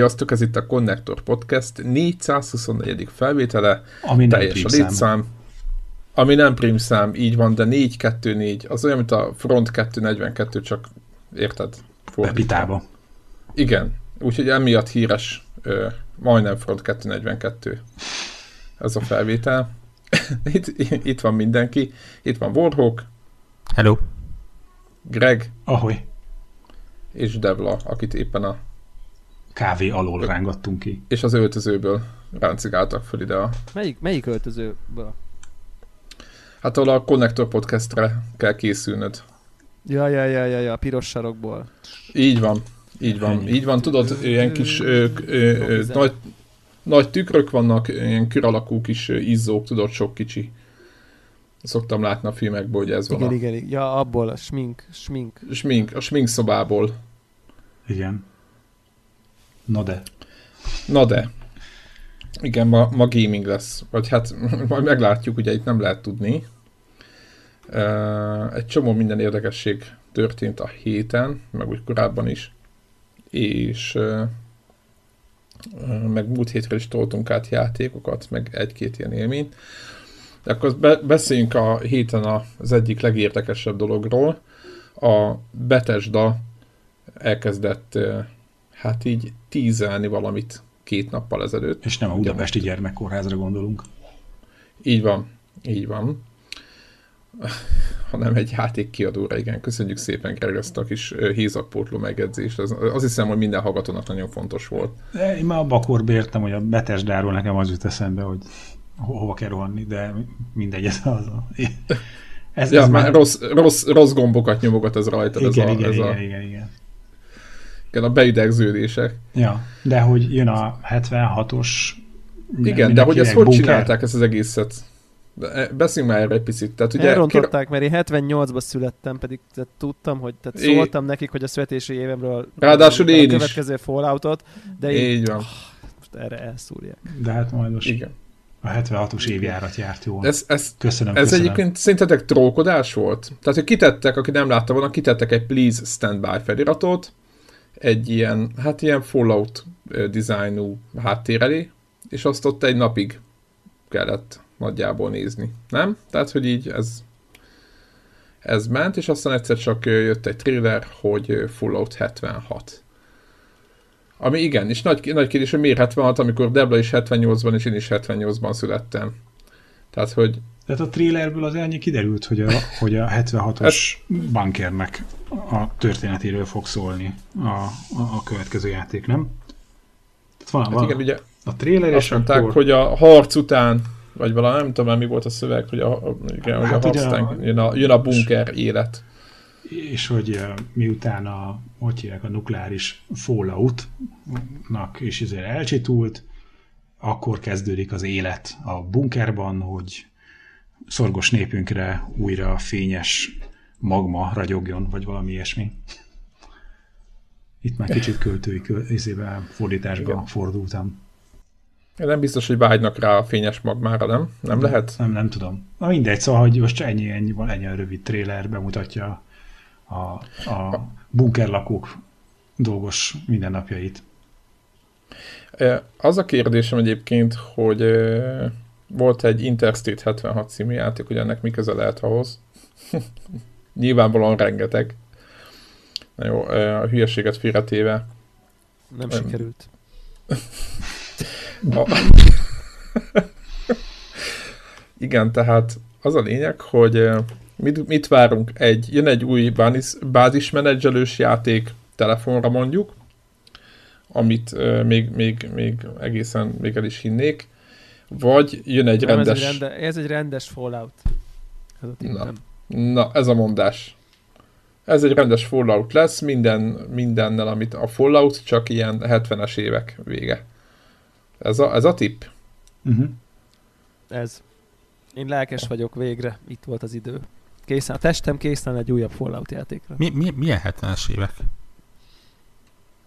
Sziasztok, ez itt a Connector Podcast 424. felvétele. Ami nem teljes a létszám. Ami nem prímszám, így van, de 424, az olyan, mint a Front 242, csak érted? Pepitába. Igen, úgyhogy emiatt híres, ö, majdnem Front 242 ez a felvétel. itt, itt van mindenki, itt van Warhawk. Hello. Greg. Ahoy. És Devla, akit éppen a kávé alól rángattunk ki. És az öltözőből ráncigáltak föl ide a... Melyik, melyik öltözőből? Hát ahol a Connector Podcastre kell készülnöd. Ja, ja, ja, ja, ja, a piros sarokból. Így van, így van, Ennyi. így van, tudod, ilyen kis ö, ö, ö, nagy, nagy tükrök vannak, ilyen kör alakú kis izzók, tudod, sok kicsi. Szoktam látni a filmekből, hogy ez igen, van. Igen, igen, ja, abból a smink, smink. Smink, a smink szobából. Igen. Na de. Na de. Igen, ma, ma gaming lesz. Vagy hát majd meglátjuk, ugye itt nem lehet tudni. Uh, egy csomó minden érdekesség történt a héten, meg úgy korábban is. És uh, meg múlt hétre is toltunk át játékokat, meg egy-két ilyen élményt. De akkor be, beszéljünk a héten az egyik legérdekesebb dologról. A Betesda elkezdett hát így tízelni valamit két nappal ezelőtt. És nem a Budapesti Gyermekkórházra gondolunk. Így van, így van. hanem egy játékkiadóra, igen. Köszönjük szépen, Gergely, ezt a kis hízakpótló megjegyzést. Az, azt hiszem, hogy minden hallgatónak nagyon fontos volt. De én már a bakorba értem, hogy a Betesdáról nekem az jut eszembe, hogy ho- hova kell rohanni, de mindegy, ez az a... Ez, ja, ez már rossz, rossz, rossz gombokat nyomogat ez rajta. Igen, ez igen, a, ez igen, a... igen, igen. Igen, a beidegződések. Ja, de hogy jön a 76-os... Igen, de hogy ezt hogy csinálták ezt az egészet? Beszéljünk már erre egy picit. Tehát ugye, Elrontották, mert én 78-ban születtem, pedig tehát tudtam, hogy tehát szóltam é... nekik, hogy a születési évemről Ráadásul én a következő is. Falloutot, de én... Így van. Oh, most erre elszúrják. De hát majd most Igen. a 76-os évjárat járt jól. Ez, ez, köszönöm, ez köszönöm. egyébként szerintetek trókodás volt? Tehát, hogy kitettek, aki nem látta volna, kitettek egy Please Stand By feliratot, egy ilyen, hát ilyen Fallout dizájnú háttér elé, és azt ott egy napig kellett nagyjából nézni, nem? Tehát, hogy így ez, ez ment, és aztán egyszer csak jött egy trailer, hogy Fallout 76. Ami igen, és nagy, nagy kérdés, hogy miért 76, amikor Debla is 78-ban, és én is 78-ban születtem. Tehát, hogy... Tehát a trailerből az annyi kiderült, hogy a, hogy a 76-os ez... bunkernek a történetéről fog szólni a, a, a következő játék, nem? Tehát van, hát van igen, ugye a trailer, azt és mondták, akkor... hogy a harc után vagy valami, nem tudom mi volt a szöveg, hogy a, igen, hát hogy a harctán jön a, jön a bunker élet. És hogy miután a, hogy hívják, a nukleáris fallout-nak is ezért elcsitult, akkor kezdődik az élet a bunkerban, hogy szorgos népünkre újra fényes magma ragyogjon, vagy valami ilyesmi. Itt már kicsit költői izébe, fordításba Igen. fordultam. Nem biztos, hogy vágynak rá a fényes magmára, nem? Nem, nem lehet? Nem, nem tudom. Na mindegy, szóval, hogy most ennyi, ennyi, van, ennyi a rövid trailer bemutatja a, a bunkerlakók dolgos mindennapjait. Az a kérdésem egyébként, hogy volt egy Interstate 76 című játék, hogy ennek mi köze lehet ahhoz. Nyilvánvalóan rengeteg. Na jó, a hülyeséget félretéve. Nem sikerült. A... Igen, tehát az a lényeg, hogy mit, mit várunk? Egy, jön egy új bázis, bázismenedzselős játék telefonra mondjuk, amit uh, még, még, még egészen még el is hinnék, vagy jön egy Nem, rendes... Ez egy, rende, ez egy rendes Fallout. Ez a na, na, ez a mondás. Ez egy rendes Fallout lesz, minden, mindennel, amit a Fallout, csak ilyen 70-es évek vége. Ez a, ez a tipp? Uh-huh. Ez. Én lelkes vagyok végre. Itt volt az idő. Készen, a testem készen egy újabb Fallout játékra. Mi, mi, milyen 70-es évek?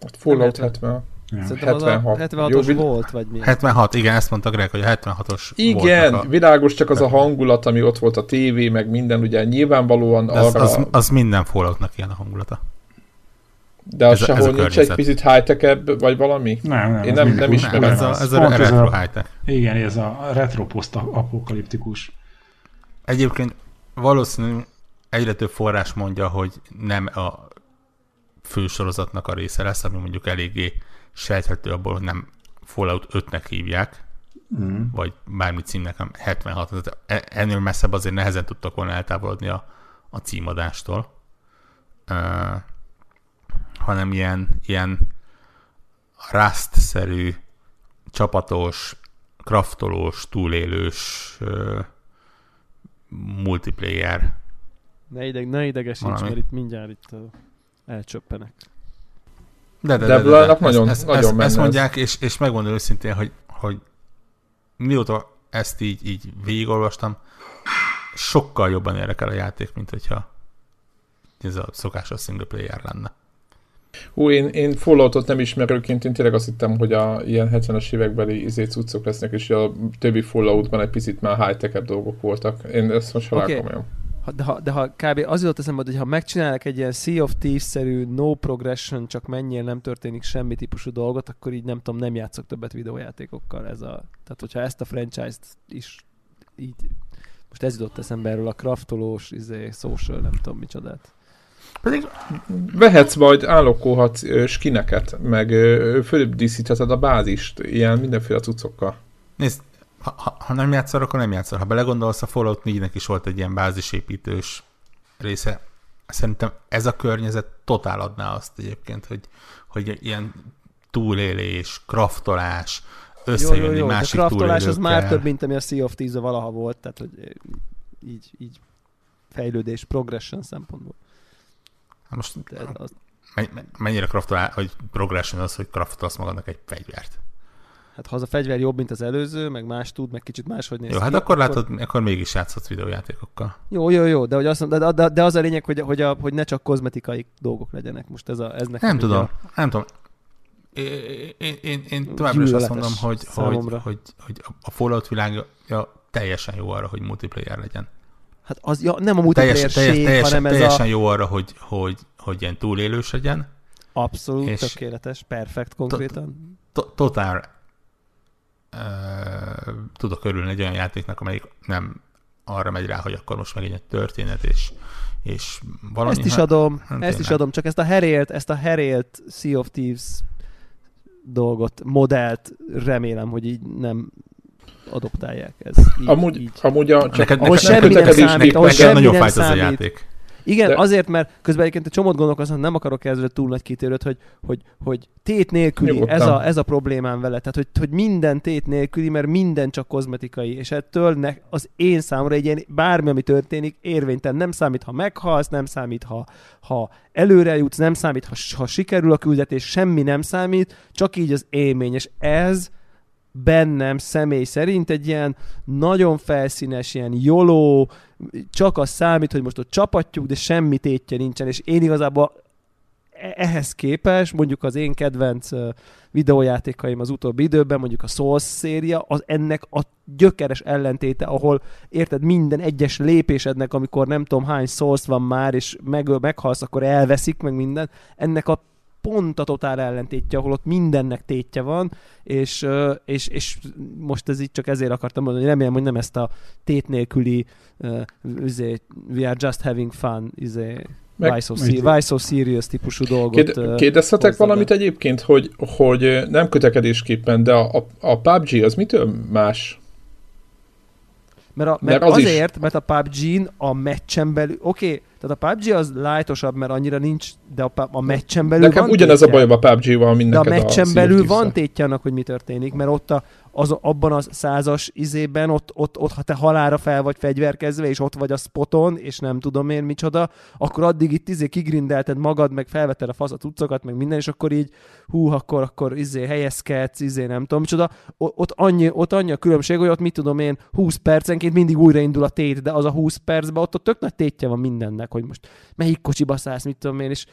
Hát Fallout 70. Ja. Szerintem 76. az a 76-os Jó, volt, vagy mi? 76, igen, ezt mondta Greg, hogy a 76-os Igen, a... világos csak az a hangulat, ami ott volt a tévé, meg minden, ugye nyilvánvalóan az, arra... Az, az minden Falloutnak ilyen a hangulata. De De az Ez a- ez a sehol nincs egy picit high-tech vagy valami? Nem, nem. Én nem- nem ismerem. Nem, ez ez a, ez a retro a- high-tech. Igen, ez a retro post apokaliptikus. Egyébként valószínűleg egyre több forrás mondja, hogy nem a fősorozatnak a része lesz, ami mondjuk eléggé sejthető abból, hogy nem Fallout 5-nek hívják, Mm. vagy bármi címnek, hanem 76. Tehát e- ennél messzebb azért nehezen tudtak volna eltávolodni a, a címadástól. Uh, hanem ilyen, ilyen Rust-szerű, csapatos, kraftolós, túlélős uh, multiplayer. Ne, ideg, ne idegesíts, Valami. mert itt mindjárt itt uh, elcsöppenek. De, de, De Blurnak nagyon- ezt, nagyon ezt, menne ezt ez. mondják, és, és megmondom őszintén, hogy, hogy mióta ezt így, így végigolvastam, sokkal jobban érdekel a játék, mint hogyha ez a szokásos single player lenne. Hú, én, én Falloutot nem ismerőként, én tényleg azt hittem, hogy a ilyen 70-es évekbeli izé cuccok lesznek, és a többi Falloutban egy picit már high dolgok voltak. Én ezt most Oké. okay. komolyan. De, ha, de ha kb. az jutott eszembe, hogy ha megcsinálnak egy ilyen Sea of Thieves-szerű no progression, csak mennyire nem történik semmi típusú dolgot, akkor így nem tudom, nem játszok többet videójátékokkal. Ez a, tehát hogyha ezt a franchise-t is így most ez jutott eszembe erről a kraftolós, izé, social, nem tudom micsodát. Pedig Vehetsz majd, állokkolhatsz skineket, meg fölöbb díszítheted a bázist, ilyen mindenféle cuccokkal. nézd, ha, ha, ha nem játszol, akkor nem játszol. Ha belegondolsz, a Fallout 4-nek is volt egy ilyen bázisépítős része. Szerintem ez a környezet totál adná azt egyébként, hogy, hogy ilyen túlélés, kraftolás, összejönni de másik kraftolás az már több, mint ami a Sea of Thieves valaha volt, tehát hogy eh, így, így fejlődés, progression szempontból. Hát most De az, men- men- mennyire kraftolás, hogy progression az, hogy kraftolsz magadnak egy fegyvert. Hát ha az a fegyver jobb, mint az előző, meg más tud, meg kicsit máshogy néz Jó, ki, hát akkor látod, akkor mégis játszhatsz videójátékokkal. Jó, jó, jó, de, hogy azt, mondom, de, de, de, az a lényeg, hogy, hogy, a, hogy ne csak kozmetikai dolgok legyenek. Most ez, a, ez nekem Nem tudom, a- nem tudom. Én, én, én, én továbbra is azt mondom, hogy, hogy, számomra. hogy, hogy a Fallout világja teljesen jó arra, hogy multiplayer legyen. Hát az, ja, nem a multiplayer Teljesen, teljes, ség, teljesen, hanem ez teljesen a jó arra, hogy, hogy, hogy ilyen túlélős legyen. abszolút és- tökéletes, perfekt konkrétan. To- Totál tudok örülni egy olyan játéknak, amelyik nem arra megy rá, hogy akkor most megint egy történet, és, és valami... Ezt is hát- adom, hát ezt is adom, csak ezt a herélt, ezt a herélt Sea of Thieves dolgot, modellt remélem, hogy így nem adoptálják. Ez így, Amúgy, így. amúgy a, csak Neked, Ahol neked, semmi nem neked is számít, ahol neked semmi nagyon nem fájt ez a játék. Igen, De- azért, mert közben egyébként egy csomót gondolkozom, nem akarok ezzel túl nagy kitérőt, hogy, hogy, hogy tét nélküli, Nyugodtan. ez a, ez a problémám vele. Tehát, hogy, hogy minden tét nélküli, mert minden csak kozmetikai, és ettől ne, az én számomra egy ilyen bármi, ami történik, érvénytelen. Nem számít, ha meghalsz, nem számít, ha, ha előre jutsz, nem számít, ha, ha sikerül a küldetés, semmi nem számít, csak így az élmény. És ez bennem személy szerint egy ilyen nagyon felszínes, ilyen joló, csak az számít, hogy most ott csapatjuk, de semmi tétje nincsen, és én igazából e- ehhez képes, mondjuk az én kedvenc videójátékaim az utóbbi időben, mondjuk a Souls széria, az ennek a gyökeres ellentéte, ahol érted minden egyes lépésednek, amikor nem tudom hány Souls van már, és meg, meghalsz, akkor elveszik meg minden, ennek a pont a totál ellentétje, ahol ott mindennek tétje van, és, és, és most ez így csak ezért akartam mondani, hogy remélem, hogy nem ezt a tét nélküli uh, izé, we are just having fun, izé, Meg- why, so se- why so serious típusú dolgot. Kéd, kérdezhetek hozzá valamit be. egyébként, hogy, hogy nem kötekedésképpen, de a, a, a PUBG az mitől más? Mert, a, Mert mert az is- azért, mert a PUBG-n a meccsen belül, oké, okay, tehát a PUBG az lightosabb, mert annyira nincs, de a, a meccsen belül Nekem van ugyanez a tétje. bajom a PUBG-val, mint De a meccsen of belül van tétje annak, hogy mi történik, mert ott a, az, abban a százas izében, ott, ott, ott, ha te halára fel vagy fegyverkezve, és ott vagy a spoton, és nem tudom én micsoda, akkor addig itt izé kigrindelted magad, meg felvetted a fasz a cuccokat, meg minden, és akkor így, hú, akkor, akkor izé helyezkedsz, izé nem tudom micsoda. Ott annyi, ott annyi a különbség, hogy ott mit tudom én, 20 percenként mindig újraindul a tét, de az a 20 percben ott, ott tök nagy tétje van mindennek, hogy most melyik kocsiba szállsz, mit tudom én, és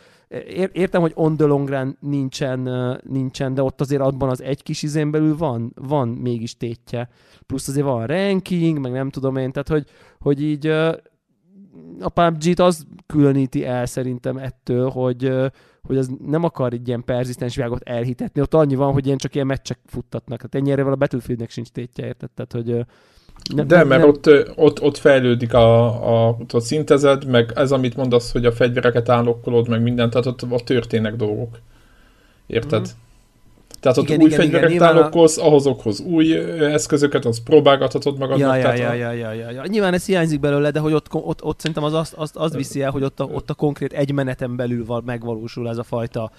értem, hogy on the long run nincsen, nincsen, de ott azért abban az egy kis izén belül van, van mégis tétje. Plusz azért van ranking, meg nem tudom én, tehát hogy, hogy így a PUBG-t az különíti el szerintem ettől, hogy, hogy az nem akar egy ilyen perzisztens világot elhitetni. Ott annyi van, hogy ilyen csak ilyen meccsek futtatnak. Tehát ennyire a Battlefieldnek sincs tétje, érted? Tehát, hogy nem, De, mert nem... Ott, ott, ott fejlődik a, a, ott szintezed, meg ez, amit mondasz, hogy a fegyvereket állokkolod, meg mindent, tehát ott, ott történnek dolgok. Érted? Mm. Tehát ott igen, új igen, fegyvereket igen, állokkolsz, a... ahhozokhoz új eszközöket, az próbálgathatod magadnak. Ja, ja, ja, ja, ja, ja, ja. Nyilván ez hiányzik belőle, de hogy ott, ott, ott szerintem az azt, azt, azt viszi el, hogy ott a, ott a konkrét egy meneten belül van, megvalósul ez a fajta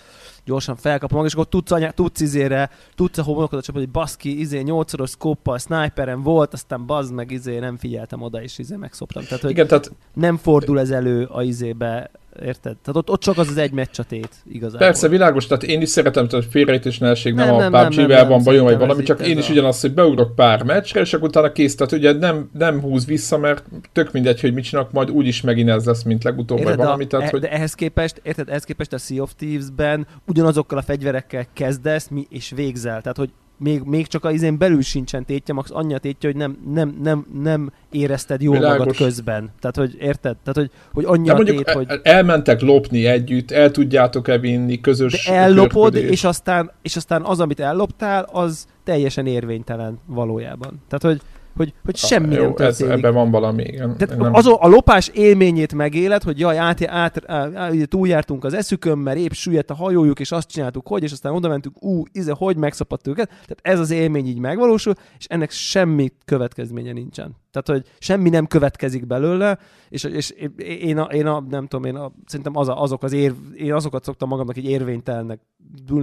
gyorsan felkapom magam, és akkor tudsz, anya, tudsz izére, tudsz a homonokat hogy baszki, izé, nyolcszoros szkóppal, sniperen volt, aztán bazd meg, izé, nem figyeltem oda, és izé megszoptam. Tehát, hogy Igen, tehát... nem fordul ez elő a izébe, Érted? Tehát ott, ott csak az az egy meccs a tét, igazából. Persze, világos, tehát én is szeretem, hogy félrejtés ne esik, nem, nem, a PUBG-vel van bajom, vagy valami, csak én is a... ugyanaz, hogy beugrok pár meccsre, és akkor utána kész, tehát ugye nem, nem húz vissza, mert tök mindegy, hogy mit csinálok, majd úgyis megint ez lesz, mint legutóbb, érted, vagy valami. Tehát, e, hogy... De ehhez képest, érted, ehhez képest a Sea of Thieves-ben ugyanazokkal a fegyverekkel kezdesz, mi, és végzel. Tehát, hogy még, még csak az én belül sincsen tétje, max annyi a tétje, hogy nem, nem, nem, nem érezted jól Világos. magad közben. Tehát, hogy érted? Tehát, hogy, hogy annyi a tét, el, hogy... elmentek lopni együtt, el tudjátok-e vinni, közös De ellopod, és aztán, és aztán az, amit elloptál, az teljesen érvénytelen valójában. Tehát, hogy hogy, hogy semmi Jó, nem történik. Ez, ebben van valami, igen. Tehát nem... az, a lopás élményét megéled, hogy jaj, át, át, át, át, túljártunk az eszükön, mert épp süllyedt a hajójuk, és azt csináltuk, hogy, és aztán oda mentünk, ú, ize, hogy megszapadt őket. Tehát ez az élmény így megvalósul, és ennek semmi következménye nincsen. Tehát, hogy semmi nem következik belőle, és, és én, a, én a, nem tudom, én a, szerintem az a, azok az ér, én azokat szoktam magamnak így érvénytelnek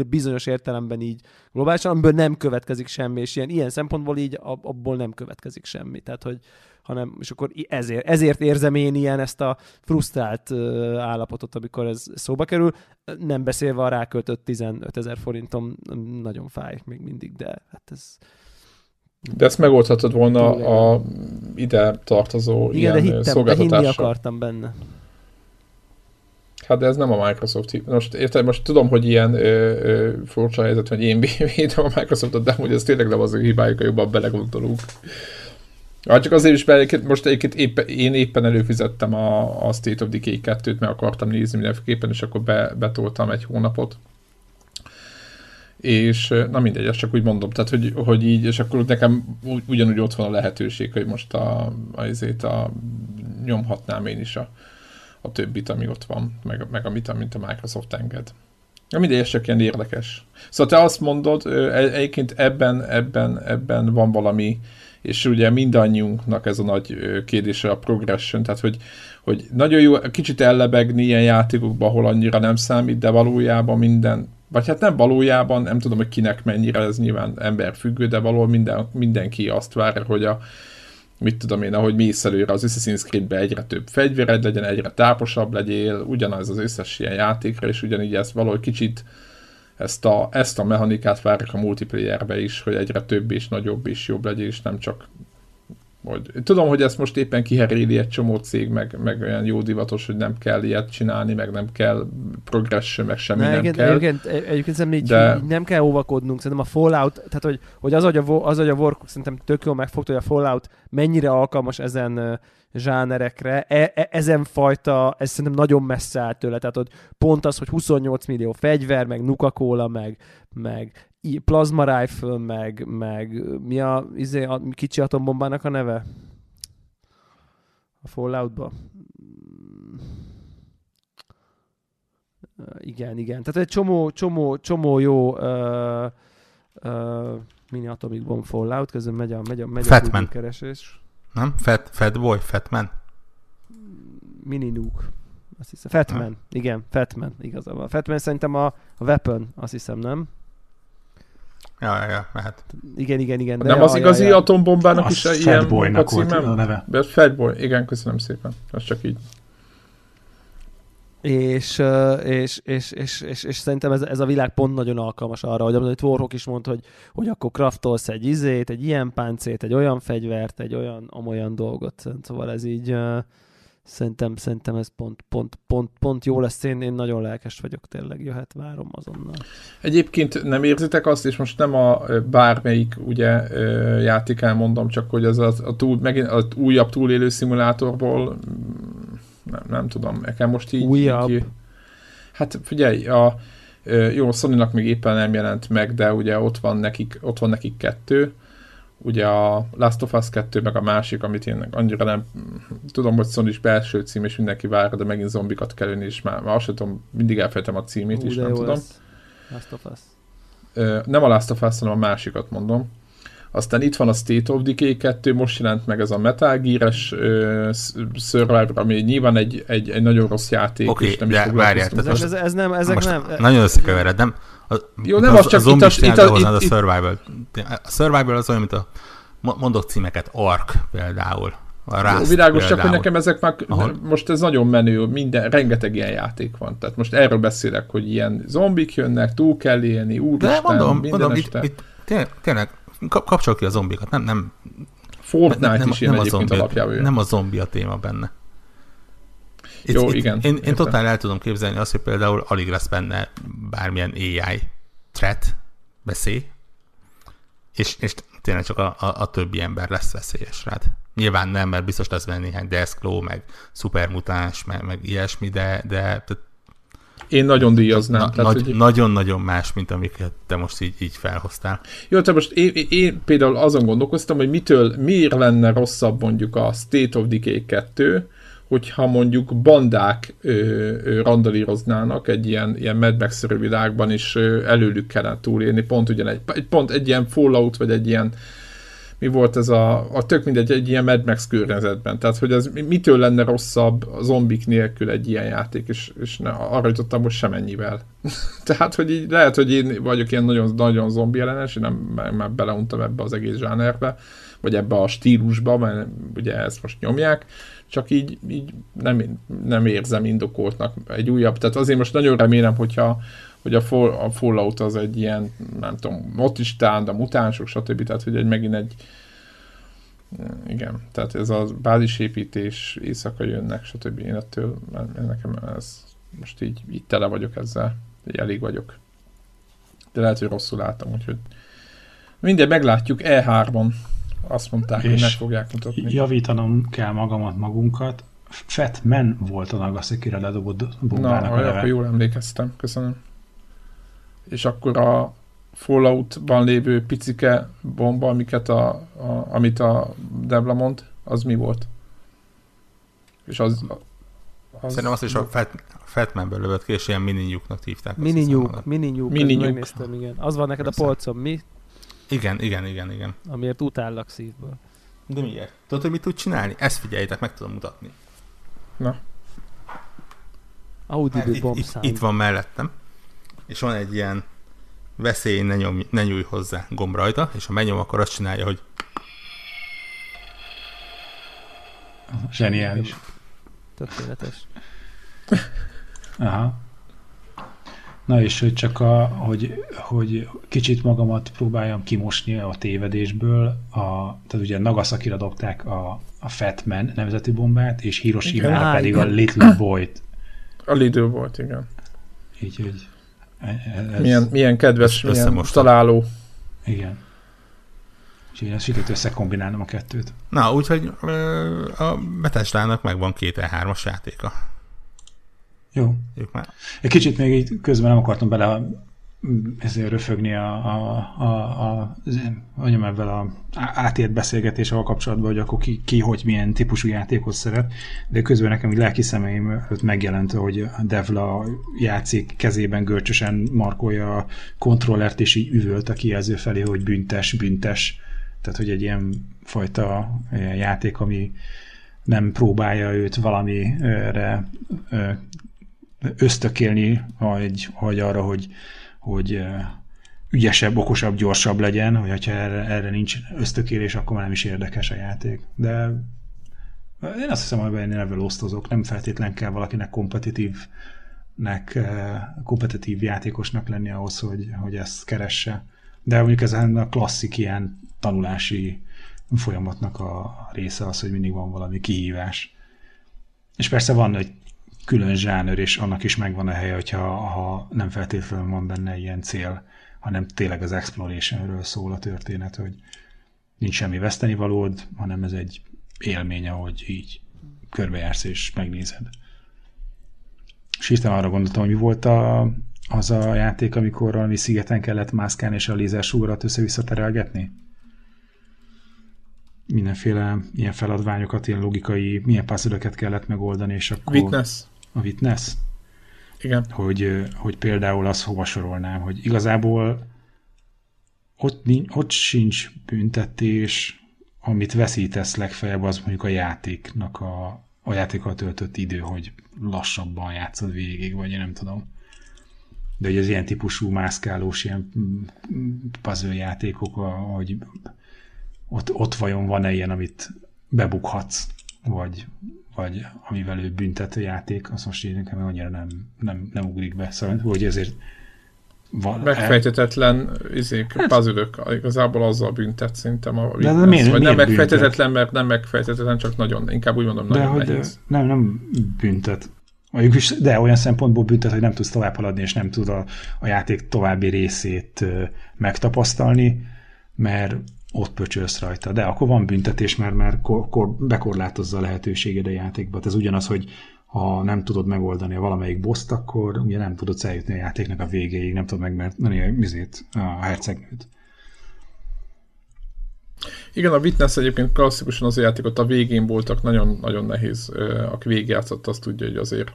bizonyos értelemben így globálisan, amiből nem következik semmi, és ilyen, ilyen szempontból így abból nem következik semmi. Tehát, hogy hanem, és akkor ezért, ezért érzem én ilyen ezt a frusztrált állapotot, amikor ez szóba kerül, nem beszélve a ráköltött 15 ezer forintom, nagyon fáj még mindig, de hát ez, de ezt megoldhatod volna a ide tartozó Igen, ilyen de hittem, szolgáltatással. De akartam benne. Hát de ez nem a Microsoft. Most érted, most tudom, hogy ilyen ö, ö, furcsa helyzet, hogy én védem a Microsoftot, de hogy ez tényleg nem az ő hibájuk, jobban belegondolunk. Hát csak azért is, mert most egyébként éppen, én éppen előfizettem a, a State of Decay 2-t, mert akartam nézni mindenképpen, és akkor be, betoltam egy hónapot és na mindegy, ezt csak úgy mondom, tehát hogy, hogy így, és akkor nekem ugyanúgy ott van a lehetőség, hogy most a, azért a nyomhatnám én is a, a többit, ami ott van, meg, meg amit, amit a Microsoft enged. Na mindegy, ez csak ilyen érdekes. Szóval te azt mondod, e, egyébként ebben, ebben, ebben van valami, és ugye mindannyiunknak ez a nagy kérdése a progression, tehát hogy, hogy nagyon jó kicsit ellebegni ilyen játékokban, ahol annyira nem számít, de valójában minden vagy hát nem valójában, nem tudom, hogy kinek mennyire, ez nyilván ember függő, de valahol minden, mindenki azt várja, hogy a, mit tudom én, ahogy mész előre az Assassin's creed egyre több fegyvered legyen, egyre táposabb legyél, ugyanaz az összes ilyen játékra, és ugyanígy ezt valahogy kicsit ezt a, ezt a mechanikát várják a multiplayerbe is, hogy egyre több és nagyobb és jobb legyél, és nem csak hogy, tudom, hogy ezt most éppen kiheréli egy csomó cég, meg, meg olyan jó divatos, hogy nem kell ilyet csinálni, meg nem kell progression, meg semmi ne, nem egyébként, kell. Egyébként, egyébként szerintem így, de... így nem kell óvakodnunk, szerintem a Fallout, tehát hogy, hogy az, hogy a, az, hogy a Warcraft szerintem tök jól megfogta, hogy a Fallout mennyire alkalmas ezen zsánerekre, e, e, ezen fajta, ez szerintem nagyon messze áll tőle, tehát hogy pont az, hogy 28 millió fegyver, meg Nuka-Cola, meg, meg Plasma Rifle, meg, meg mi a, izé, a kicsi atombombának a neve? A Falloutba? igen, igen. Tehát egy csomó, csomó, csomó jó uh, uh, mini Atomic Bomb Fallout, közben megy a, megy a, megy a keresés. Nem? Fat, fat Boy? Fatman? Mini Nuke. Azt hiszem. Fatman. Igen, Fatman. Igazából. Fatman szerintem a, a Weapon, azt hiszem, nem? Ja, ja, mehet. Igen, igen, igen. De nem az igazi ja, ja. atombombának az is ilyen a volt a neve. Fatboy, igen, köszönöm szépen. Az csak így. És, és, és, és, és, és szerintem ez, ez a világ pont nagyon alkalmas arra, hogy amit Warhawk is mondta, hogy, hogy akkor craftolsz egy izét, egy ilyen páncét, egy olyan fegyvert, egy olyan, amolyan dolgot. Szóval ez így Szerintem, szerintem ez pont, pont, pont, pont jó lesz. Én, én nagyon lelkes vagyok, tényleg jöhet, várom azonnal. Egyébként nem érzitek azt, és most nem a bármelyik ugye játék elmondom, csak hogy az a, a, túl, megint a újabb túlélő szimulátorból nem, nem tudom, nekem most így... Újabb. így hát figyelj, a, jó, sony még éppen nem jelent meg, de ugye ott van nekik, ott van nekik kettő, ugye a Last of Us 2, meg a másik, amit én annyira nem tudom, hogy Sony is belső cím, és mindenki várja, de megint zombikat kell jönni, és már, már azt sem tudom, mindig elfejtem a címét, de nem tudom. Last of Us. Ö, nem a Last of Us, hanem a másikat mondom. Aztán itt van a State of Decay 2, most jelent meg ez a Metal Gear-es Survivor, ami nyilván egy, egy, egy nagyon rossz játék, Oké, és nem is de várjál, vele. tehát Ez, ez, nem, ezek Most nem... Nagyon összekevered, nem? A, Jó, nem az, az csak a itt a- itt a- behoznád a itt- survival. A survival az olyan, mint a mo- mondok címeket, Ark például. A Jó, Rust világos, csak hogy nekem ezek már, Ahol- most ez nagyon menő, minden, rengeteg ilyen játék van. Tehát most erről beszélek, hogy ilyen zombik jönnek, túl kell élni, úristen, De mondom, minden mondom, itt, este. itt tényleg, tényleg kap- kapcsol ki a zombikat, nem, nem, Fortnite nem, is ilyen nem, a zombi, alapjában jön. nem a zombi a téma benne. Itt, Jó, itt, igen, Én, én totál el tudom képzelni azt, hogy például alig lesz benne bármilyen AI threat, veszély, és, és tényleg csak a, a, a többi ember lesz veszélyes rád. Nyilván nem, mert biztos lesz benne néhány Deathclaw, meg szupermutáns, meg, meg ilyesmi, de, de tehát Én nagyon díjaznám. na, tehát, nagy, hogy... nagyon-nagyon más, mint amiket te most így, így felhoztál. Jó, te most én, én például azon gondolkoztam, hogy mitől, miért lenne rosszabb mondjuk a State of Decay 2, hogyha mondjuk bandák ö, ö, randalíroznának egy ilyen, ilyen Mad max világban, és ö, előlük kellene túlélni, pont ugyan egy, pont egy ilyen Fallout, vagy egy ilyen mi volt ez a, a tök mindegy, egy ilyen Mad Max környezetben. Tehát, hogy ez mitől lenne rosszabb a zombik nélkül egy ilyen játék, és, és ne, arra jutottam, hogy semennyivel. Tehát, hogy így lehet, hogy én vagyok ilyen nagyon, nagyon zombi ellenes, én nem, már beleuntam ebbe az egész zsánerbe, vagy ebbe a stílusba, mert ugye ezt most nyomják, csak így, így nem, nem érzem indokoltnak egy újabb. Tehát azért most nagyon remélem, hogyha hogy a, Fall, a Fallout az egy ilyen, nem tudom, ott is talán a mutánsok, stb. Tehát, hogy egy megint egy igen, tehát ez a bázisépítés, éjszaka jönnek, stb. Én ettől, nekem ez most így, így tele vagyok ezzel, így elég vagyok. De lehet, hogy rosszul láttam, úgyhogy mindegy, meglátjuk E3-on. Azt mondták, hogy És meg fogják mutatni. Javítanom kell magamat magunkat. Fat Man volt a Nagasaki-re ledobott bombának Na, a neve. akkor jól emlékeztem, köszönöm. És akkor a Fallout-ban lévő picike bomba, amiket a, a, amit a Debla mond, az mi volt? És az... az Szerintem azt is a Fat, Fatmanből lövött ki, és ilyen mini nyugnak hívták. azt Mini hiszem nyug, annak. mini nyug, Mini mini nyug. megnéztem, igen. Az van neked Persze. a polcon, mi? Igen, igen, igen, igen. Amiért utállak szívből. De miért? Tudod, hogy mit tud csinálni? Ezt figyeljétek, meg tudom mutatni. Mert bomb itt, itt, itt van mellettem, és van egy ilyen veszély, ne, nyomj, ne nyújj hozzá gomb rajta, és ha megnyom, akkor azt csinálja, hogy Zseniális. Tökéletes. Aha. Na és hogy csak a, hogy, hogy kicsit magamat próbáljam kimosni a tévedésből, a, tehát ugye Nagasaki-ra dobták a, a Fat Man nevezetű bombát, és Á, pedig igen. a Little Boy-t. A Lidl volt, igen. Így, hogy ez, Milyen, milyen kedves, milyen találó. Igen. És én sikerült összekombinálnom a kettőt. Na, úgyhogy a Bethesda-nak megvan két E3-as játéka. Jó. Ők már Egy kicsit még így közben nem akartam bele mm, ezért röfögni a, a, a, a mondjam ebben a átért beszélgetés ahol kapcsolatban, hogy akkor ki, ki, hogy milyen típusú játékot szeret, de közben nekem így lelki szemeim előtt megjelent, hogy a Devla játszik, kezében görcsösen markolja a kontrollert, és így üvölt a kijelző felé, hogy büntes, büntes. Tehát, hogy egy ilyen fajta ilyen játék, ami nem próbálja őt valamire ösztökélni, vagy, vagy arra, hogy, hogy eh, ügyesebb, okosabb, gyorsabb legyen, hogy ha erre, erre nincs ösztökélés, akkor már nem is érdekes a játék. De én azt hiszem, hogy én ebből osztozok, nem feltétlen kell valakinek kompetitívnek, eh, kompetitív játékosnak lenni ahhoz, hogy, hogy ezt keresse. De mondjuk ez a klasszik ilyen tanulási folyamatnak a része az, hogy mindig van valami kihívás. És persze van egy külön zsáner, és annak is megvan a helye, hogyha ha nem feltétlenül van benne ilyen cél, hanem tényleg az explorationről szól a történet, hogy nincs semmi vesztenivalód, hanem ez egy élmény, ahogy így körbejársz és megnézed. És hirtelen arra gondoltam, hogy mi volt a, az a játék, amikor valami szigeten kellett mászkálni és a lézersugarat össze-vissza terelgetni? Mindenféle ilyen feladványokat, ilyen logikai, milyen puzzle kellett megoldani, és akkor... Witness. A Witness? Igen. Hogy, hogy például azt hova sorolnám, hogy igazából ott, ott sincs büntetés, amit veszítesz legfeljebb, az mondjuk a játéknak a, a játékkal töltött idő, hogy lassabban játszod végig, vagy én nem tudom. De hogy az ilyen típusú mászkálós, ilyen puzzle játékok, hogy ott, ott vajon van-e ilyen, amit bebukhatsz, vagy, vagy amivel ő büntető játék, az most így nekem annyira nem, nem, nem ugrik be. Szóval, hogy ezért van, Megfejtetetlen izék, hát, puzzle igazából azzal büntet szerintem a de, de miért, vagy miért nem megfejtetetlen, mert nem megfejtetetlen, csak nagyon, inkább úgy mondom, de nagyon hogy nehéz. Nem, nem büntet. Is, de olyan szempontból büntet, hogy nem tudsz tovább haladni, és nem tud a, a játék további részét megtapasztalni, mert ott pöcsölsz rajta. De akkor van büntetés, mert, mert kor, kor, bekorlátozza a lehetőséged a játékba. Ez ugyanaz, hogy ha nem tudod megoldani a valamelyik boszt, akkor ugye nem tudod eljutni a játéknak a végéig, nem tudod megmerteni a, mizét, a hercegnőt. Igen, a Witness egyébként klasszikusan az a játékot a végén voltak nagyon-nagyon nehéz. Aki végigjátszott, azt tudja, hogy azért,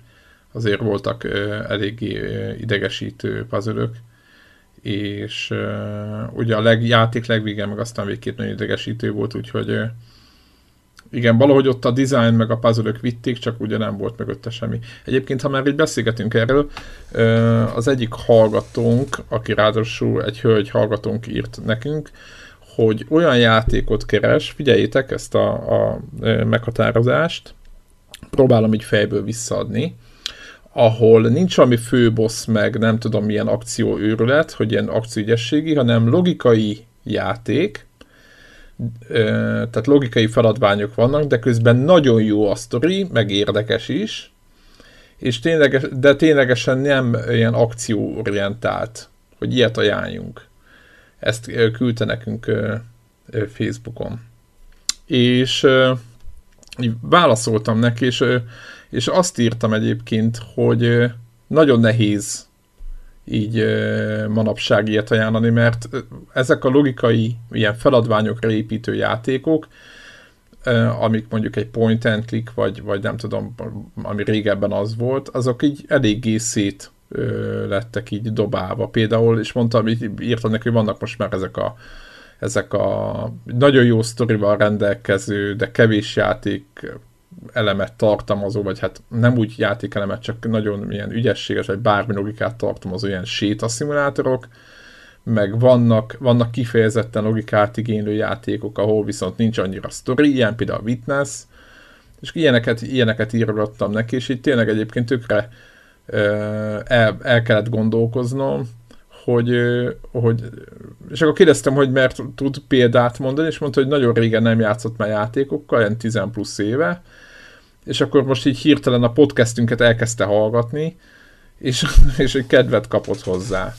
azért voltak eléggé idegesítő puzzle és ugye a leg, játék legvége meg aztán végképp nagyon idegesítő volt, úgyhogy igen, valahogy ott a design meg a puzzle vitték, csak ugye nem volt mögötte semmi. Egyébként, ha már így beszélgetünk erről, az egyik hallgatónk, aki ráadásul egy hölgy hallgatónk írt nekünk, hogy olyan játékot keres, figyeljétek ezt a, a meghatározást, próbálom így fejből visszaadni, ahol nincs valami főbossz meg nem tudom milyen akcióőrület, hogy ilyen akcióügyességi, hanem logikai játék, tehát logikai feladványok vannak, de közben nagyon jó a sztori, meg érdekes is, és tényleges, de ténylegesen nem ilyen akcióorientált, hogy ilyet ajánljunk. Ezt küldte nekünk Facebookon. És válaszoltam neki, és, és azt írtam egyébként, hogy nagyon nehéz így manapság ilyet ajánlani, mert ezek a logikai ilyen feladványokra építő játékok, amik mondjuk egy point and click, vagy, vagy nem tudom, ami régebben az volt, azok így eléggé szét lettek így dobálva. Például, és mondtam, írtam neki, hogy vannak most már ezek a ezek a nagyon jó sztorival rendelkező, de kevés játék elemet tartalmazó, vagy hát nem úgy játékelemet, csak nagyon ilyen ügyességes, vagy bármi logikát tartalmazó ilyen sétaszimulátorok, meg vannak, vannak kifejezetten logikát igénylő játékok, ahol viszont nincs annyira sztori, ilyen például a Witness, és ilyeneket, ilyeneket írgattam neki, és itt tényleg egyébként tökre el, el kellett gondolkoznom, hogy, hogy és akkor kérdeztem, hogy mert tud példát mondani, és mondta, hogy nagyon régen nem játszott már játékokkal, ilyen 10 plusz éve, és akkor most így hirtelen a podcastünket elkezdte hallgatni, és, és egy kedvet kapott hozzá.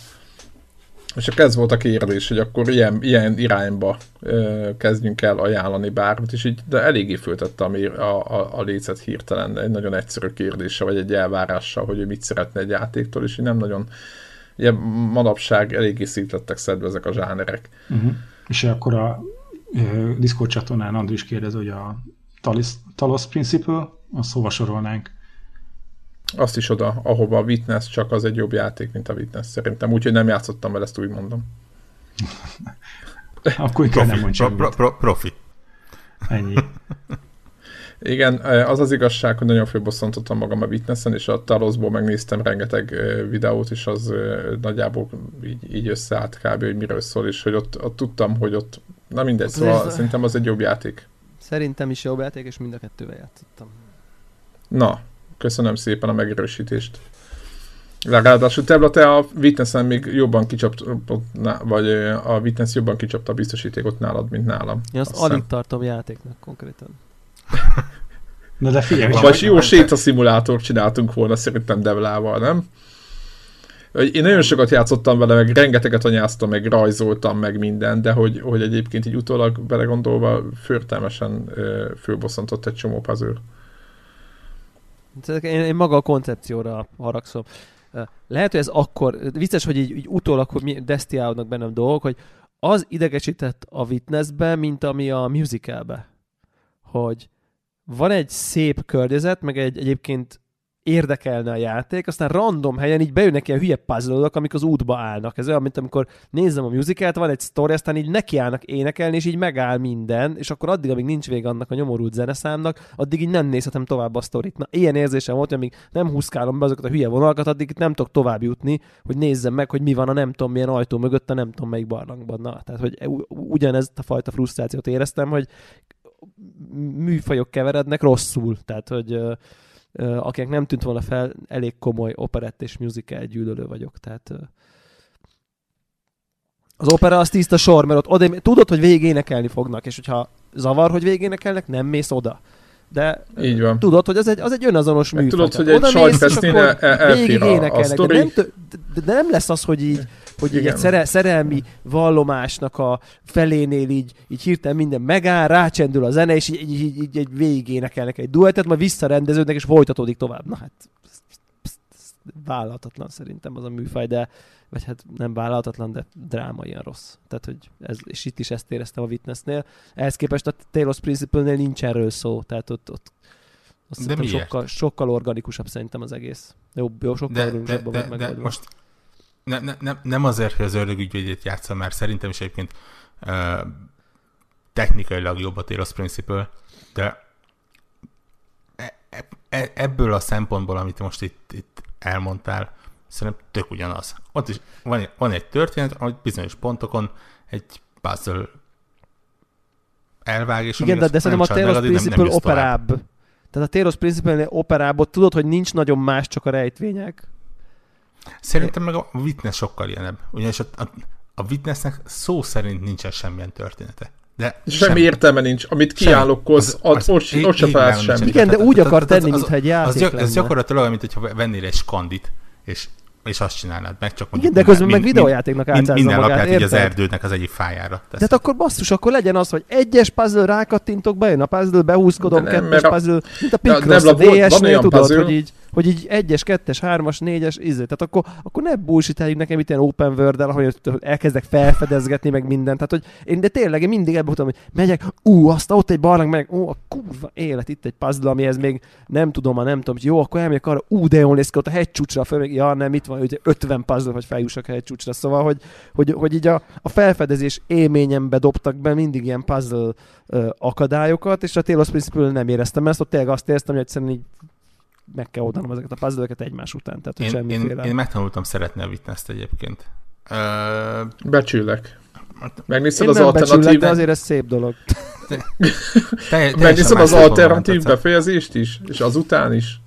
És akkor ez volt a kérdés, hogy akkor ilyen, ilyen irányba ö, kezdjünk el ajánlani bármit, és így, de eléggé föltette a, a, a, a lécet hirtelen egy nagyon egyszerű kérdése, vagy egy elvárással, hogy ő mit szeretne egy játéktól, és így nem nagyon, ugye manapság eléggé szétlettek szedve ezek a zsánerek. Uh-huh. És akkor a Discord csatornán Andris kérdez, hogy a Talis, Talos Principle, azt hova sorolnánk? Azt is oda, ahova a Witness, csak az egy jobb játék, mint a Witness szerintem, úgyhogy nem játszottam vele, ezt úgy mondom. Akkor inkább nem mondj pro, pro, pro, Profi. Ennyi. Igen, az az igazság, hogy nagyon fölbosszantottam magam a Witnessen, és a Talosból megnéztem rengeteg videót, és az nagyjából így, így összeállt kb. hogy miről szól, és hogy ott, ott tudtam, hogy ott, na mindegy, szóval szerintem az egy jobb játék. Szerintem is jobb játék, és mind a kettővel játszottam. Na, köszönöm szépen a megerősítést. Ráadásul Tebla, te a Witness-en még jobban kicsapt, vagy a Witness jobban kicsapta a biztosítékot nálad, mint nálam. Én azt, azt alig tartom játéknak konkrétan. Na de figyelj, Vagy jó sétaszimulátor csináltunk volna szerintem Devlával, nem? Én nagyon sokat játszottam vele, meg rengeteget anyáztam, meg rajzoltam, meg minden, de hogy, hogy egyébként így utólag belegondolva förtelmesen fölbosszantott egy csomó puzzle. Én, én maga a koncepcióra haragszom. Lehet, hogy ez akkor, vicces, hogy így, így utólag, hogy destiálódnak bennem dolgok, hogy az idegesített a Witnessbe, mint ami a musicalbe. Hogy van egy szép környezet, meg egy egyébként érdekelne a játék, aztán random helyen így bejönnek ilyen hülye puzzle amik az útba állnak. Ez olyan, mint amikor nézem a musicalt, van egy story, aztán így nekiállnak énekelni, és így megáll minden, és akkor addig, amíg nincs vége annak a nyomorult zeneszámnak, addig így nem nézhetem tovább a sztorit. Na, ilyen érzésem volt, hogy amíg nem húzkálom be azokat a hülye vonalakat, addig nem tudok tovább jutni, hogy nézzem meg, hogy mi van a nem tudom milyen ajtó mögött, a nem tudom melyik barlangban. Na, tehát, hogy ugyanezt a fajta frusztrációt éreztem, hogy műfajok keverednek rosszul. Tehát, hogy akinek nem tűnt volna fel, elég komoly operett és musical gyűlölő vagyok, tehát az opera az tiszta sor, mert ott oda, tudod, hogy végig énekelni fognak, és hogyha zavar, hogy végig énekelnek, nem mész oda. De Így van. tudod, hogy ez egy, az egy önazonos műfaj. Tudod, hogy egy sajtfesztén elfér a, a sztori. De nem, de nem lesz az, hogy így hogy így egy szere, szerelmi vallomásnak a felénél így, így hirtelen minden megáll, rácsendül a zene, és így, így, így, így egy végig énekelnek egy duettet, majd visszarendeződnek, és folytatódik tovább. Na hát, vállalhatatlan szerintem az a műfaj, de vagy hát nem vállalhatatlan, de dráma ilyen rossz. Tehát, hogy ez, és itt is ezt éreztem a Witnessnél. Ehhez képest a Taylor's Principle-nél nincs erről szó, tehát ott, ott azt de sokkal, sokkal organikusabb szerintem az egész. Jó, jó sokkal de, de, de, de most ne, ne, ne, nem azért, hogy az ördög ügyvédjét játszom, mert szerintem is egyébként uh, technikailag jobb a Talos Principle, de e, e, e, ebből a szempontból, amit most itt, itt elmondtál, szerintem tök ugyanaz. Ott is van, van egy történet, hogy bizonyos pontokon egy puzzle elvág, és Igen, de, de szerintem a Talos Principle nem, nem operább. Tehát a Talos Principle operább, tudod, hogy nincs nagyon más, csak a rejtvények. Szerintem meg a Witness sokkal ilyenebb. Ugyanis a, a, a Witnessnek szó szerint nincsen semmilyen története. De semmi, semmi értelme nincs. Amit kiállokkoz, az, az, az, ott se felsz semmi. Igen, de úgy akar tenni, mintha egy játék az, Ez gyakorlatilag olyan, mintha vennél egy skandit, és és azt csinálnád meg, csak mondjuk... Igen, de közben min, meg videójátéknak átszázza Minden magát, lapját így az erdődnek az egyik fájára. De hát akkor basszus, akkor legyen az, hogy egyes puzzle rákattintok, bejön a puzzle, behúzkodom, kettes puzzle, mint a Picross, a DS-nél tudod, puzzle. hogy így hogy így egyes, kettes, hármas, négyes, izé. Tehát akkor, akkor ne bullshit nekem itt ilyen open world el, ahogy elkezdek felfedezgetni meg mindent. Tehát, hogy én de tényleg én mindig ebből hogy megyek, ú, azt ott egy barlang, meg, ó, a kurva élet, itt egy puzzle, amihez még nem tudom, nem tudom, hogy jó, akkor elmegyek arra, ú, de jól néz ki ott a hegycsúcsra, föl, még, ja, nem, itt van, hogy 50 puzzle, hogy feljussak a hegycsúcsra. Szóval, hogy, hogy, hogy így a, a felfedezés élményembe dobtak be mindig ilyen puzzle ö, akadályokat, és a Taylor's Principle nem éreztem ezt, ott tényleg azt éreztem, hogy egyszerűen így meg kell oldanom ezeket a puzzle egymás után. Tehát, én, semmiféle... én, én megtanultam szeretni a witness egyébként. Uh, Becsülek. Megnézted az alternatív... De azért ez szép dolog. Megnézted az alternatív befejezést is? És azután is?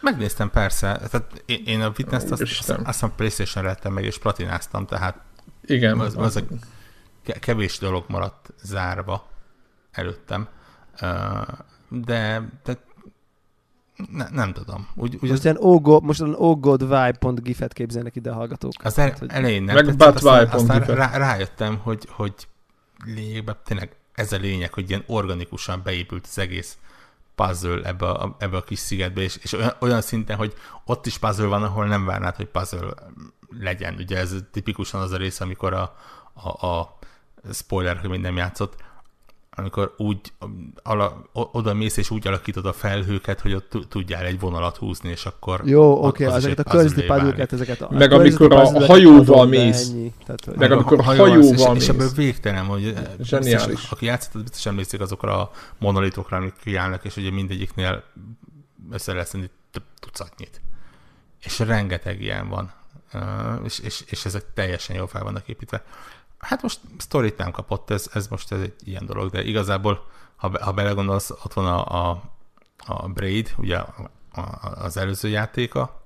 Megnéztem persze. Tehát én a Witness-t azt, azt, azt hiszem Playstation-re lettem meg, és platináztam, tehát igen, az, az a kevés dolog maradt zárva előttem. De, de ne, nem tudom. Úgy, úgy most, az... ilyen oh God, most olyan oh God vibe.gif-et képzelnek ide a hallgatók. Az el, hogy... elején nem Meg tetszett, aztán, aztán rá, rájöttem, hogy, hogy lényegben tényleg ez a lényeg, hogy ilyen organikusan beépült az egész puzzle ebbe a, ebbe a kis szigetbe, és, és olyan, olyan szinten, hogy ott is puzzle van, ahol nem várnád, hogy puzzle legyen. Ugye ez tipikusan az a rész, amikor a, a, a spoiler, hogy még nem játszott, amikor úgy ala, oda mész és úgy alakítod a felhőket, hogy ott tudjál egy vonalat húzni, és akkor... Jó, oké, okay, ezeket a körzi padlóket, ezeket a... Meg amikor a hajóval mész. Tehát, meg amikor a hajóval mész. És ebből végtelen, hogy... Zseniális. Aki játszott, biztos emlékszik azokra a monolitokra, amik kiállnak, és ugye mindegyiknél össze lesz több tucatnyit. És rengeteg ilyen van. és, és, és ezek teljesen jól fel vannak építve. Hát most sztorit nem kapott, ez, ez most ez egy ilyen dolog, de igazából, ha, ha belegondolsz, ott van a, a, a Braid, ugye a, a, az előző játéka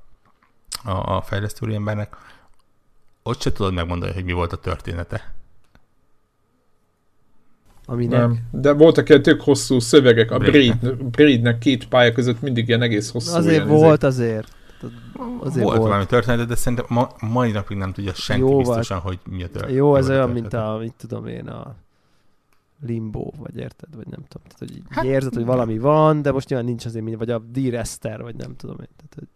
a, a fejlesztő embernek, ott se tudod megmondani, hogy mi volt a története. Aminek? Nem, de voltak ilyen tök hosszú szövegek, a Braid, Braidnek két pálya között mindig ilyen egész hosszú. Azért ilyen volt ezek. azért. Azért volt, volt valami történet, de szerintem ma, mai napig nem tudja senki Jó biztosan, hogy mi a történet. Jó, ez olyan, mint a, mit tudom én, a limbo, vagy érted, vagy nem tudom. Tehát, hogy így hát, érzed, hogy valami van, de most nyilván nincs azért, vagy a D-Rester, vagy nem tudom én. Tehát, hogy...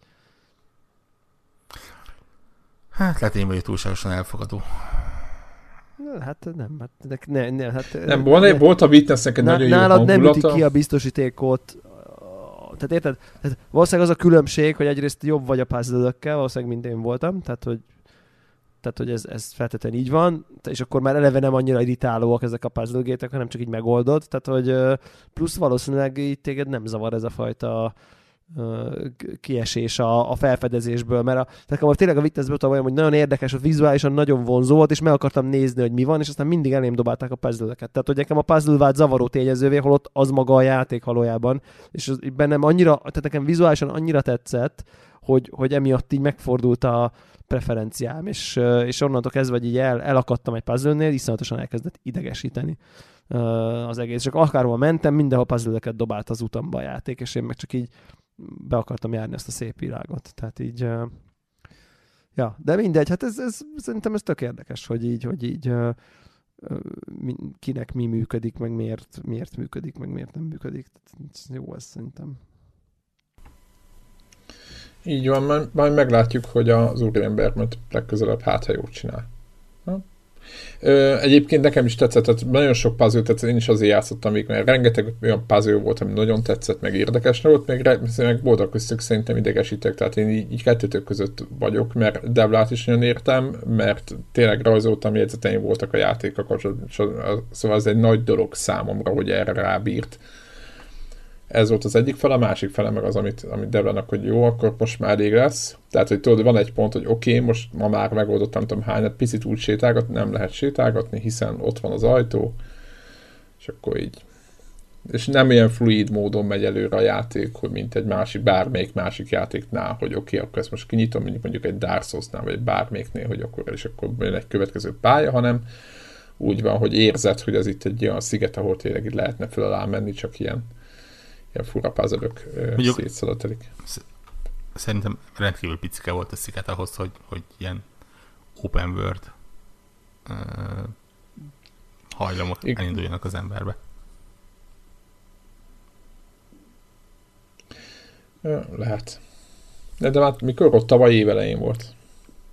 Hát lehet én vagyok túlságosan elfogadó. Hát nem, hát ne, ne, hát, nem, volt, ne, volt a Witness neked nagyon jó Nálad nem ütik ki a biztosítékot, tehát érted? Tehát valószínűleg az a különbség, hogy egyrészt jobb vagy a puzzle valószínűleg mint én voltam, tehát hogy tehát, hogy ez, ez feltétlenül így van, és akkor már eleve nem annyira irritálóak ezek a puzzle hanem csak így megoldod, tehát hogy plusz valószínűleg így téged nem zavar ez a fajta kiesés a, a felfedezésből, mert a, tehát tényleg a Witnessből olyan, hogy nagyon érdekes, hogy vizuálisan nagyon vonzó volt, és meg akartam nézni, hogy mi van, és aztán mindig elém dobálták a puzzle Tehát, hogy nekem a puzzle vált zavaró tényezővé, holott az maga a játék valójában, és az, bennem annyira, tehát nekem vizuálisan annyira tetszett, hogy, hogy emiatt így megfordult a preferenciám, és, és onnantól kezdve, hogy így el, elakadtam egy puzzle-nél, iszonyatosan elkezdett idegesíteni az egész. Csak akárhol mentem, mindenhol puzzle dobált az utamba a játék, és én meg csak így be akartam járni ezt a szép világot. Tehát így, ja, de mindegy, hát ez, ez, szerintem ez tök érdekes, hogy így, hogy így kinek mi működik, meg miért, miért működik, meg miért nem működik. Jó ez szerintem. Így van, majd meglátjuk, hogy az úriember majd legközelebb hát, ha jót csinál. Ö, egyébként nekem is tetszett, tehát nagyon sok puzzle tetszett, én is azért játszottam még, mert rengeteg olyan puzzle volt, ami nagyon tetszett, meg érdekes volt, meg, meg boldog köztük szerintem idegesítek, tehát én így, így kettőtök között vagyok, mert Devlát is nagyon értem, mert tényleg rajzoltam, jegyzeteim voltak a játékokkal, szóval ez egy nagy dolog számomra, hogy erre rábírt. Ez volt az egyik fele, a másik fele meg az, amit, amit Devlának, hogy jó, akkor most már elég lesz. Tehát, hogy tudod, van egy pont, hogy oké, okay, most ma már megoldottam, nem tudom hányat, picit úgy sétálgatni, nem lehet sétálgatni, hiszen ott van az ajtó, és akkor így. És nem ilyen fluid módon megy előre a játék, hogy mint egy másik, bármelyik másik játéknál, hogy oké, okay, akkor ezt most kinyitom, mondjuk, mondjuk egy Dark Souls-nál, vagy bármelyiknél, hogy akkor, és akkor jön egy következő pálya, hanem úgy van, hogy érzed, hogy ez itt egy olyan sziget, ahol tényleg itt lehetne föl alá menni, csak ilyen ilyen fura puzzle szétszalatelik. Szerintem rendkívül picike volt a sziget ahhoz, hogy, hogy ilyen open world uh, hajlamok Igen. elinduljanak az emberbe. Lehet. De, de már mikor ott tavaly évelején volt?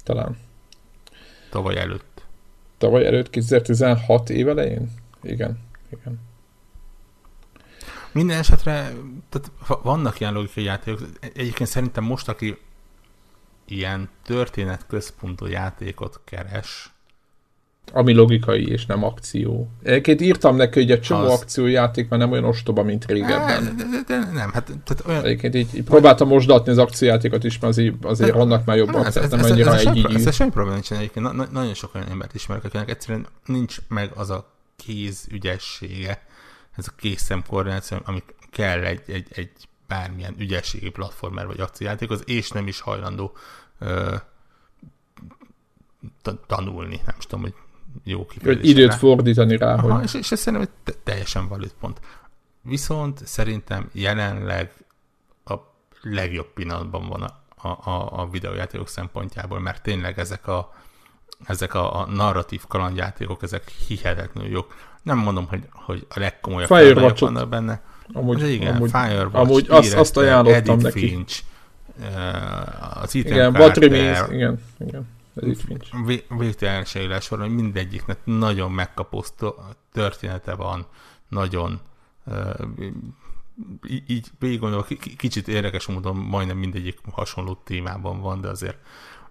Talán. Tavaly előtt. Tavaly előtt, 2016 évelején? Igen. Igen. Minden esetre tehát vannak ilyen logikai játékok. Egyébként szerintem most, aki ilyen történetközpontú játékot keres, ami logikai és nem akció. Egyébként írtam neki, hogy egy csomó az... akciójáték már nem olyan ostoba, mint régebben. De, de, de nem, hát tehát olyan... Egyébként így, így próbáltam mosdatni az akciójátékokat is, mert azért, azért vannak már jobbak, ez, ez, nem ez, annyira ez, ez, egy Ez semmi probléma nincsen egyébként. Na, nagyon sok olyan embert ismerek, akinek egyszerűen nincs meg az a kéz ügyessége, ez a készszem koordináció, ami kell egy, egy, egy bármilyen ügyességi platformer vagy akciójátékhoz, és nem is hajlandó ö, tanulni, nem is tudom, hogy jó kifejezés. Időt rá. fordítani rá. Aha, hogy... és, és ez szerintem egy teljesen valid pont. Viszont szerintem jelenleg a legjobb pillanatban van a, a, a videójátékok szempontjából, mert tényleg ezek a, ezek a, a narratív kalandjátékok, ezek hihetetlenül jók. Nem mondom, hogy, hogy a legkomolyabb Firewatch vannak benne. Amúgy, igen, amúgy, Firewatch, amúgy azt, azt ajánlottam Edith neki. Finch, uh, az Ethan igen, What Remains, igen, igen. Végtelen hogy mindegyiknek nagyon megkaposztó története van, nagyon uh, így végig gondolom, kicsit érdekes módon majdnem mindegyik hasonló témában van, de azért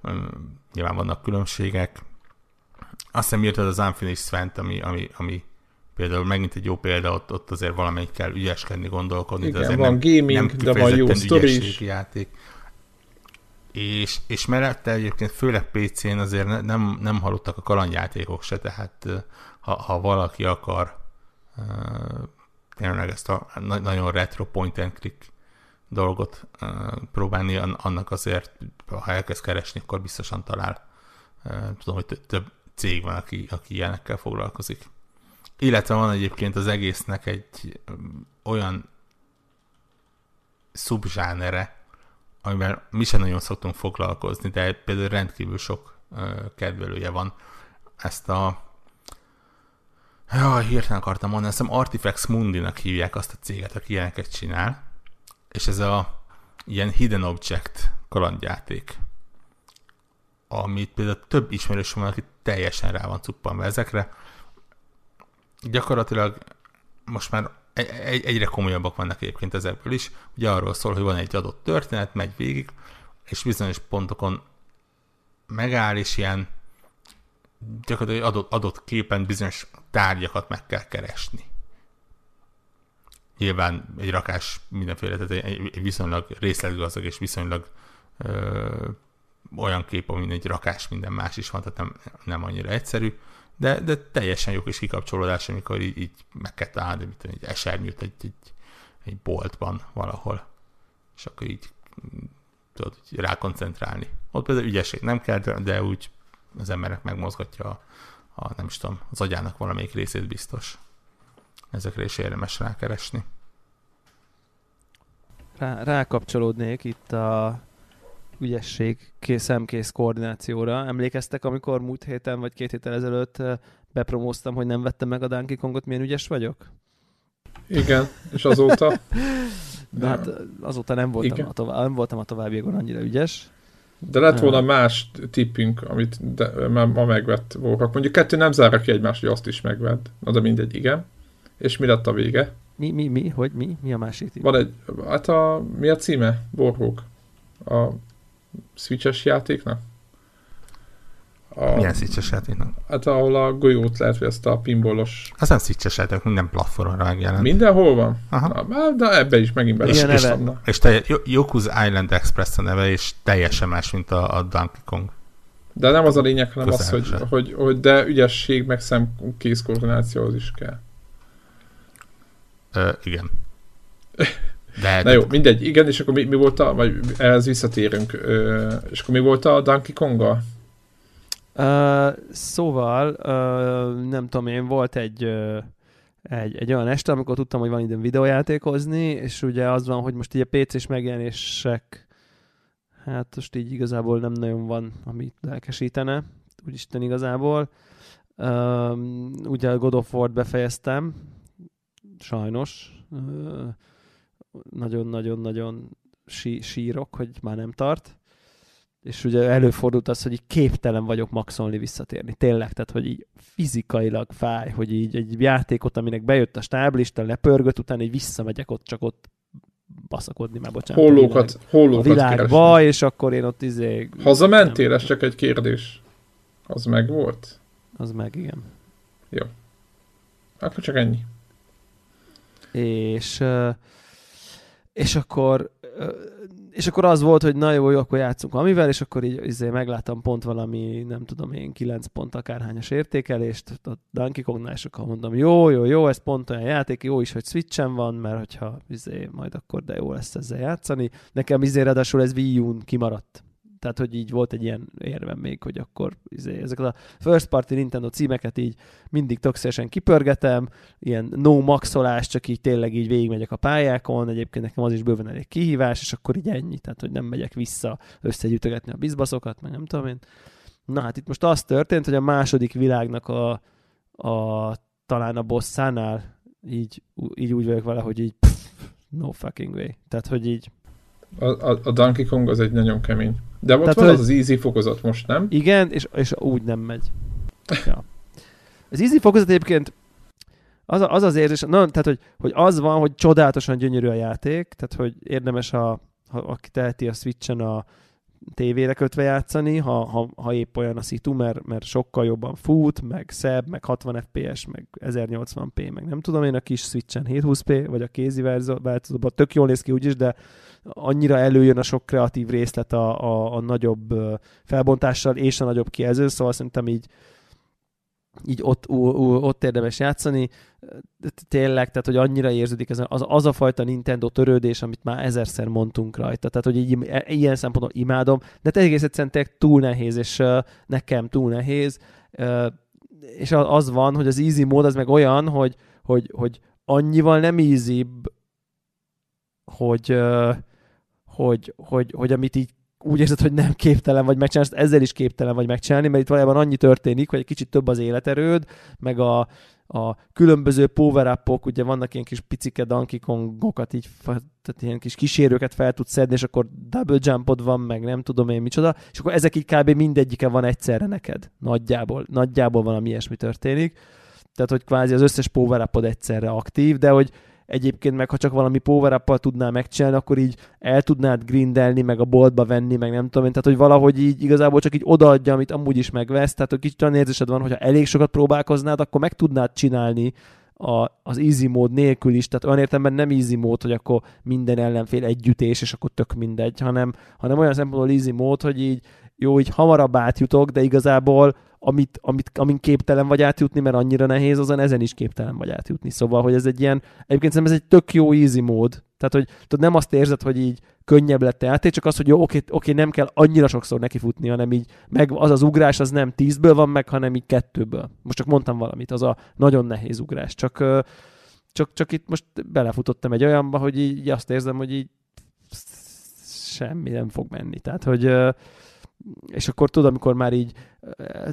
um, nyilván vannak különbségek. Azt hiszem írtad az Unfinished Svent, ami, ami, ami például megint egy jó példa, ott, ott azért valamelyik kell ügyeskedni, gondolkodni, Igen, de azért van nem, gaming, nem de van jó is. játék. És, és mellette egyébként főleg PC-n azért ne, nem, nem hallottak a kalandjátékok se, tehát ha, ha valaki akar uh, tényleg ezt a nagyon retro point and click dolgot uh, próbálni, annak azért, ha elkezd keresni, akkor biztosan talál. Uh, tudom, hogy több cég van, aki, aki ilyenekkel foglalkozik. Illetve van egyébként az egésznek egy olyan szubzsánere, amivel mi sem nagyon szoktunk foglalkozni, de például rendkívül sok kedvelője van. Ezt a Jaj, hirtelen akartam mondani, azt hiszem Artifex Mundi-nak hívják azt a céget, aki ilyeneket csinál, és ez a ilyen Hidden Object kalandjáték, amit például több ismerős van, aki teljesen rá van cuppanva ezekre. Gyakorlatilag most már egy, egyre komolyabbak vannak egyébként ezekből is. Ugye arról szól, hogy van egy adott történet, megy végig, és bizonyos pontokon megáll, és ilyen gyakorlatilag adott, adott képen bizonyos tárgyakat meg kell keresni. Nyilván egy rakás mindenféle, tehát egy, egy viszonylag részletgazdag és viszonylag ö, olyan kép, amin egy rakás minden más is van, tehát nem, nem annyira egyszerű, de, de teljesen jó kis kikapcsolódás, amikor így, így meg kell találni mint egy esernyőt egy, egy, egy boltban valahol, és akkor így tudod, így rákoncentrálni. Ott például ügyesség nem kell, de úgy az emberek megmozgatja a, a, nem is tudom, az agyának valamelyik részét biztos. Ezekre is érdemes rákeresni. Rá, rákapcsolódnék itt a ügyesség szemkész koordinációra. Emlékeztek, amikor múlt héten vagy két héttel ezelőtt bepromóztam, hogy nem vettem meg a Donkey Kongot, milyen ügyes vagyok? Igen, és azóta? De hát azóta nem voltam, a, tovább, nem voltam a továbbiakon annyira ügyes. De lett volna más tippünk, amit de, ma megvett voltak. Mondjuk kettő nem zárja ki egymást, hogy azt is megvett. Na de mindegy, igen. És mi lett a vége? Mi, mi, mi? Hogy mi? Mi a másik tipp? Van egy, hát a, mi a címe? Borhók. A Switches játéknak? A, Milyen switches játéknak? Hát ahol a golyót lehet, vagy ezt a pinballos... Az nem switches játék, minden platformra megjelent. Mindenhol van? Aha. Na, de ebbe is megint bele. És, és, és te, Yoku's Island Express a neve, és teljesen más, mint a, a Donkey Kong. De nem az a lényeg, hanem az, hogy, hogy, hogy, de ügyesség meg szemkész koordinációhoz is kell. Ö, igen. De, Na jó, mindegy, igen, és akkor mi, mi volt a, vagy ehhez visszatérünk, ö, és akkor mi volt a Donkey Konga? Uh, szóval, uh, nem tudom én, volt egy, uh, egy, egy olyan este, amikor tudtam, hogy van időm videójátékozni, és ugye az van, hogy most így a PC-s megjelenések, hát most így igazából nem nagyon van, amit lelkesítene, úgyisten igazából. Uh, ugye a God of War-t befejeztem, sajnos. Nagyon-nagyon-nagyon sí- sírok, hogy már nem tart és ugye előfordult az, hogy így képtelen vagyok maxolni visszatérni. Tényleg, tehát hogy így fizikailag fáj, hogy így egy játékot, aminek bejött a stáblista, lepörgött, utána így visszamegyek ott, csak ott baszakodni már, bocsánat. Hollókat, a világ, hollókat a világba, keresni. és akkor én ott izé... Hazamentél? Ez csak egy kérdés. Az meg volt? Az meg, igen. Jó. Akkor csak ennyi. És, és akkor és akkor az volt, hogy na jó, jó, akkor játszunk amivel, és akkor így izé megláttam pont valami, nem tudom én, 9 pont akárhányas értékelést a Donkey Kongnál, és akkor mondom, jó, jó, jó, ez pont olyan játék, jó is, hogy Switchen van, mert hogyha izé, majd akkor de jó lesz ezzel játszani. Nekem izé ráadásul ez Wii U-n kimaradt tehát, hogy így volt egy ilyen érvem még, hogy akkor izé, ezeket a first party Nintendo címeket így mindig tökéletesen kipörgetem, ilyen no maxolás, csak így tényleg így végigmegyek a pályákon, egyébként nekem az is bőven elég kihívás, és akkor így ennyi, tehát, hogy nem megyek vissza összegyűjtögetni a bizbaszokat, meg nem tudom én. Na hát itt most az történt, hogy a második világnak a, a talán a bosszánál így, így úgy vagyok vele, hogy így pff, no fucking way. Tehát, hogy így a, a, a Donkey Kong az egy nagyon kemény. De ott Tehát, van az az easy fokozat most, nem? Igen, és, és úgy nem megy. Ja. Az easy fokozat egyébként az, az az érzés, na, tehát hogy, hogy az van, hogy csodálatosan gyönyörű a játék, tehát hogy érdemes, a, ha, aki teheti a Switchen a tévére kötve játszani, ha, ha, ha épp olyan a szitu, mert, mert sokkal jobban fut, meg szebb, meg 60 FPS, meg 1080p, meg nem tudom én a kis Switchen 720p, vagy a kézi változóban tök jól néz ki úgyis, de annyira előjön a sok kreatív részlet a, a, a nagyobb felbontással és a nagyobb kijelző, szóval szerintem így így ott, ott érdemes játszani. Tényleg, tehát, hogy annyira érződik ez az, az a fajta Nintendo törődés, amit már ezerszer mondtunk rajta. Tehát, hogy így, e, ilyen szempontból imádom, de te egész egyszerűen túl nehéz, és uh, nekem túl nehéz. Uh, és az van, hogy az easy mód az meg olyan, hogy, hogy, hogy annyival nem easybb, hogy, hogy, hogy, hogy amit így úgy érzed, hogy nem képtelen vagy megcsinálni, ezzel is képtelen vagy megcsinálni, mert itt valójában annyi történik, hogy egy kicsit több az életerőd, meg a, a különböző power ugye vannak ilyen kis picike Donkey Kongokat, így, tehát ilyen kis kísérőket fel tudsz szedni, és akkor double jumpod van, meg nem tudom én micsoda, és akkor ezek így kb. mindegyike van egyszerre neked. Nagyjából, nagyjából valami ilyesmi történik. Tehát, hogy kvázi az összes power egyszerre aktív, de hogy egyébként meg ha csak valami power up tudnál megcsinálni, akkor így el tudnád grindelni, meg a boltba venni, meg nem tudom én, tehát hogy valahogy így igazából csak így odaadja, amit amúgy is megvesz, tehát hogy kicsit olyan érzésed van, hogyha elég sokat próbálkoznád, akkor meg tudnád csinálni a, az easy mód nélkül is, tehát olyan értelemben nem easy mód, hogy akkor minden ellenfél együttés, és akkor tök mindegy, hanem, hanem olyan szempontból easy mód, hogy így jó, így hamarabb átjutok, de igazából amit, amit, amin képtelen vagy átjutni, mert annyira nehéz, azon ezen is képtelen vagy átjutni. Szóval, hogy ez egy ilyen, egyébként szerintem ez egy tök jó easy mód. Tehát, hogy tudod, nem azt érzed, hogy így könnyebb lett játék, csak az, hogy jó, oké, oké, nem kell annyira sokszor nekifutni, hanem így meg az az ugrás, az nem tízből van meg, hanem így kettőből. Most csak mondtam valamit, az a nagyon nehéz ugrás. Csak, csak, csak itt most belefutottam egy olyanba, hogy így azt érzem, hogy így semmi nem fog menni. Tehát, hogy és akkor tudod, amikor már így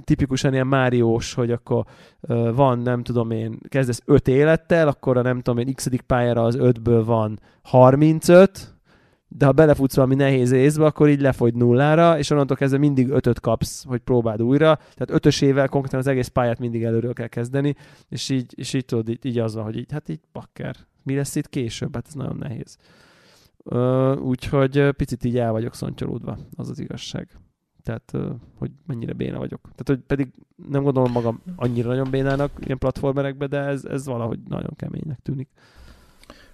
tipikusan ilyen Máriós, hogy akkor van, nem tudom én, kezdesz 5 élettel, akkor a nem tudom én, x pályára az 5-ből van 35, de ha belefutsz valami nehéz részbe, akkor így lefogy nullára, és onnantól kezdve mindig ötöt kapsz, hogy próbáld újra. Tehát ötösével konkrétan az egész pályát mindig előről kell kezdeni, és így, és így tudod, így, így az van, hogy így, hát így bakker. Mi lesz itt később? Hát ez nagyon nehéz. úgyhogy picit így el vagyok szontyolódva, az az igazság tehát hogy mennyire béna vagyok. Tehát, hogy pedig nem gondolom magam annyira nagyon bénának ilyen platformerekbe, de ez, ez valahogy nagyon keménynek tűnik.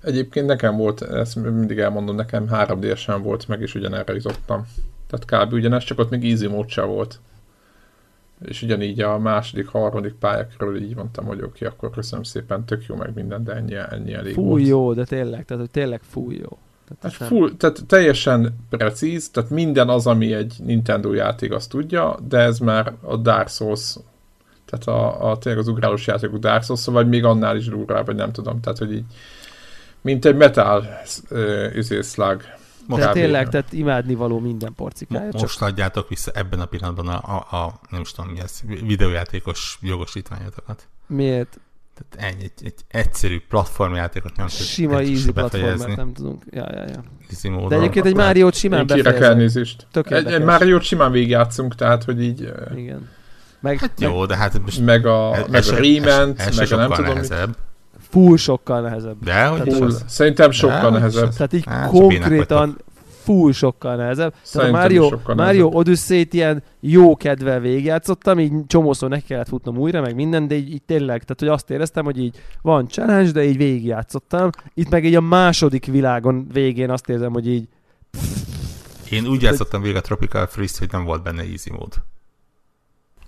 Egyébként nekem volt, ezt mindig elmondom, nekem 3 d sem volt, meg is ugyanerre izottam. Tehát kb. ugyanez, csak ott még easy mód sem volt. És ugyanígy a második, harmadik pályákról így mondtam, hogy oké, okay, akkor köszönöm szépen, tök jó meg minden, de ennyi, ennyi elég Fúj volt. jó, de tényleg, tehát hogy tényleg fúj jó. Tehát, hát full, tehát teljesen precíz, tehát minden az, ami egy Nintendo játék, azt tudja, de ez már a Dark Souls, tehát a, a tényleg az ugrálós játékok Dark Souls, vagy még annál is durvább, vagy nem tudom, tehát hogy így mint egy metal. Most de tényleg, tehát imádni való minden porcikája. Mo- most csak... adjátok vissza ebben a pillanatban a, a, a nem is tudom mi ez, videójátékos jogosítványotokat. Miért? Tehát ennyi, egy, egy egyszerű platformjátékot nem tudjuk Sima easy platformert nem tudunk. Ja, ja, ja. Easy De egyébként egy Mario-t simán befejezem. elnézést. Egy, egy Mario-t simán végigjátszunk, tehát hogy így... Igen. Meg, hát jó, meg, de hát most... Meg a, ez, meg a Rayment, meg a nem tudom... Nehezebb. Full sokkal nehezebb. De, hogy full, Szerintem sokkal de, nehezebb. Tehát így hát, konkrétan full sokkal nehezebb. Tehát a Mario, Mario Odyssey-t ilyen jó kedvel végigjátszottam, így csomószor neki kellett futnom újra, meg minden, de így, így tényleg, tehát hogy azt éreztem, hogy így van challenge, de így végigjátszottam. Itt meg így a második világon végén azt érzem, hogy így én úgy játszottam végig a Tropical Freeze, hogy nem volt benne easy mód.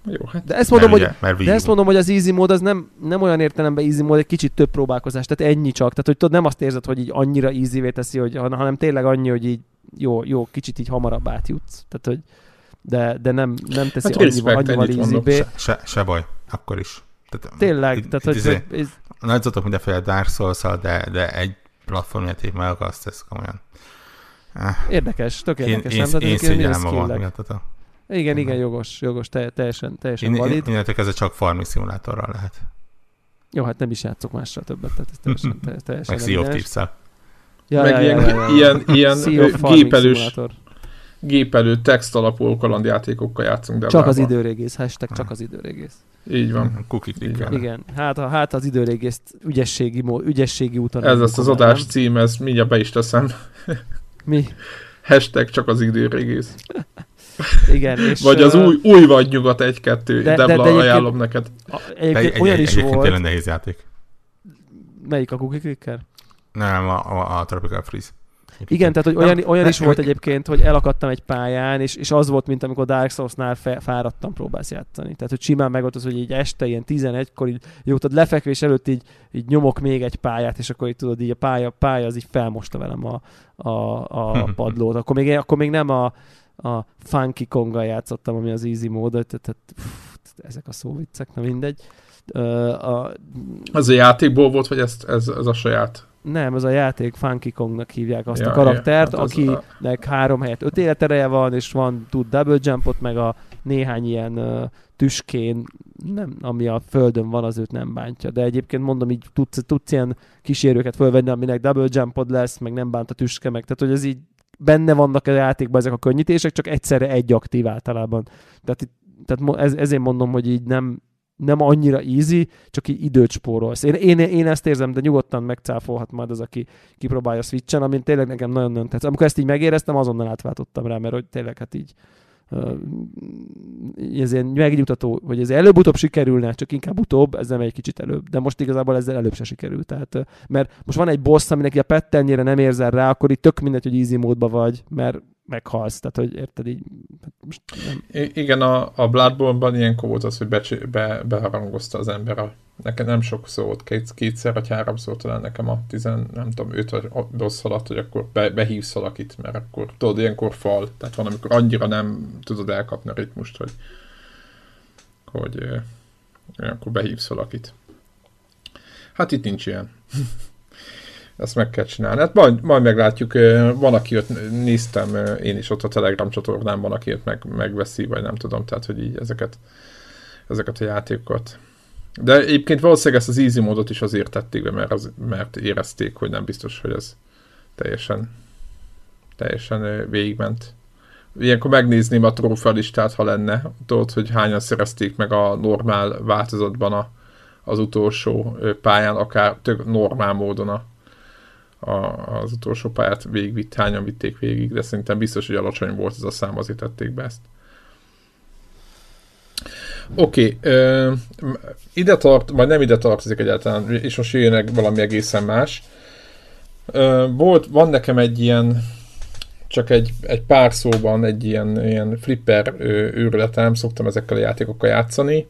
Jó, hát de ezt mondom, mert hogy, ugye, de ezt mondom, hogy az easy mód az nem, nem olyan értelemben easy mód, egy kicsit több próbálkozás, tehát ennyi csak. Tehát, hogy tudod, nem azt érzed, hogy így annyira easy teszi, hogy, hanem tényleg annyi, hogy így jó, jó, kicsit így hamarabb átjutsz. Tehát, hogy de, de nem, nem teszi hát annyival, annyival easy se, se, se, baj, akkor is. Tehát, Tényleg, itt, tehát, itt, hogy... Ez... Nagyzatok mindenféle Dark souls de, de egy platformjáték meg akarsz, tesz komolyan. Eh. Érdekes, tök érdekes. Én, én, én szégyellem magam miatt. Igen, igen, jogos, jogos, teljesen, teljesen én, valid. Innentől ez csak farming szimulátorral lehet. Jó, hát nem is játszok másra többet, tehát ez teljesen, teljesen Meg Sea of Ja, Meg ja, ilyen, ja, ja, ilyen, ilyen gépelős, gépelő text alapú kalandjátékokkal játszunk. De csak az időrégész, hashtag csak az időrégész. Így van. Cookie Igen. Igen. Hát, hát az időrégészt ügyességi, ügyességi úton. Ez lesz az adás nem? cím, ez mindjárt be is teszem. Mi? Hashtag csak az időrégész. Igen. És, vagy az új, új vagy nyugat egy-kettő, de, de, de ajánlom neked. A, egyébként egy, olyan is volt. Nehéz játék. Melyik a Cookie Clicker? Nem, a, a, a Tropical Freeze. Igen, tehát hogy olyan, olyan is volt egyébként, hogy elakadtam egy pályán, és, és az volt, mint amikor Dark Souls-nál fe, fáradtam próbálsz játszani. Tehát, hogy simán meg volt az, hogy így este, ilyen 11-kor, így, jó, lefekvés előtt így, így nyomok még egy pályát, és akkor így tudod, így a pálya, pálya az így felmosta velem a, a, a padlót. Akkor még, akkor még nem a, a Funky Konga játszottam, ami az easy módot, tehát, tehát pff, ezek a szóviccek, na mindegy. Uh, a, az a játékból volt, vagy ez, ez, ez a saját? Nem, ez a játék Funky Kongnak hívják azt ja, a karaktert, ja, hát akinek a... három helyett öt életereje van, és van, tud double jumpot, meg a néhány ilyen uh, tüskén nem, ami a földön van, az őt nem bántja. De egyébként mondom, így tudsz, tudsz ilyen kísérőket fölvenni, aminek double jumpod lesz, meg nem bánt a tüske, meg tehát hogy ez így benne vannak a játékban ezek a könnyítések, csak egyszerre egy aktív általában. Tehát, itt, tehát ez, ezért mondom, hogy így nem, nem annyira easy, csak így időt spórolsz. Én, én, én ezt érzem, de nyugodtan megcáfolhat majd az, aki kipróbálja a Switch-en, amin tényleg nekem nagyon-nagyon tetsz. Amikor ezt így megéreztem, azonnal átváltottam rá, mert hogy tényleg hát így ez ilyen megnyugtató, hogy ez előbb-utóbb sikerülne, csak inkább utóbb, ez nem egy kicsit előbb. De most igazából ezzel előbb se sikerült. Tehát, mert most van egy boss, aminek a pettennyire nem érzel rá, akkor itt tök mindegy, hogy easy módba vagy, mert meghalsz, tehát hogy érted így. Hát most nem. I- igen, a, a Bloodborne-ban ilyenkor volt az, hogy be, be, beharangozta az ember a nekem nem sok szó volt, két, kétszer vagy háromszor talán nekem a tizen, nem tudom, öt vagy rossz alatt, hogy akkor be, behívsz valakit, mert akkor tudod, ilyenkor fal, tehát van, amikor annyira nem tudod elkapni a ritmust, hogy, hogy eh, akkor behívsz valakit. Hát itt nincs ilyen. Ezt meg kell csinálni. Hát majd, majd meglátjuk. Van, aki jött, néztem én is ott a Telegram csatornámban, aki jött meg, megveszi, vagy nem tudom, tehát, hogy így ezeket, ezeket a játékokat. De egyébként valószínűleg ezt az easy módot is azért tették be, mert, az, mert érezték, hogy nem biztos, hogy ez teljesen, teljesen végigment. Ilyenkor megnézném a trófealistát, ha lenne, tudod, hogy hányan szerezték meg a normál változatban a, az utolsó pályán, akár tök normál módon a, a, az utolsó pályát végigvitt, hányan vitték végig, de szerintem biztos, hogy alacsony volt ez a szám, azért tették be ezt. Oké, okay, ide tart, vagy nem ide tartozik egyáltalán, és most jöjjenek valami egészen más. Ö, volt, van nekem egy ilyen, csak egy, egy pár szóban egy ilyen, ilyen flipper őrületem, szoktam ezekkel a játékokkal játszani,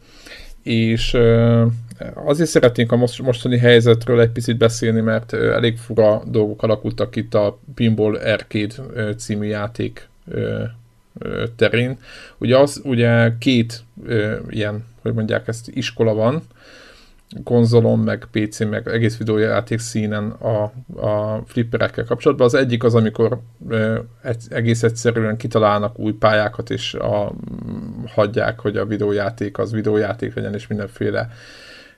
és ö, azért szeretnénk a most, mostani helyzetről egy picit beszélni, mert elég fura dolgok alakultak itt a Pinball Arcade című játék terén. Ugye az, ugye két ilyen, hogy mondják ezt, iskola van, konzolon, meg PC, meg egész videójáték színen a, a flipperekkel kapcsolatban. Az egyik az, amikor ö, egész egyszerűen kitalálnak új pályákat, és a, hagyják, hogy a videójáték az videójáték legyen, és mindenféle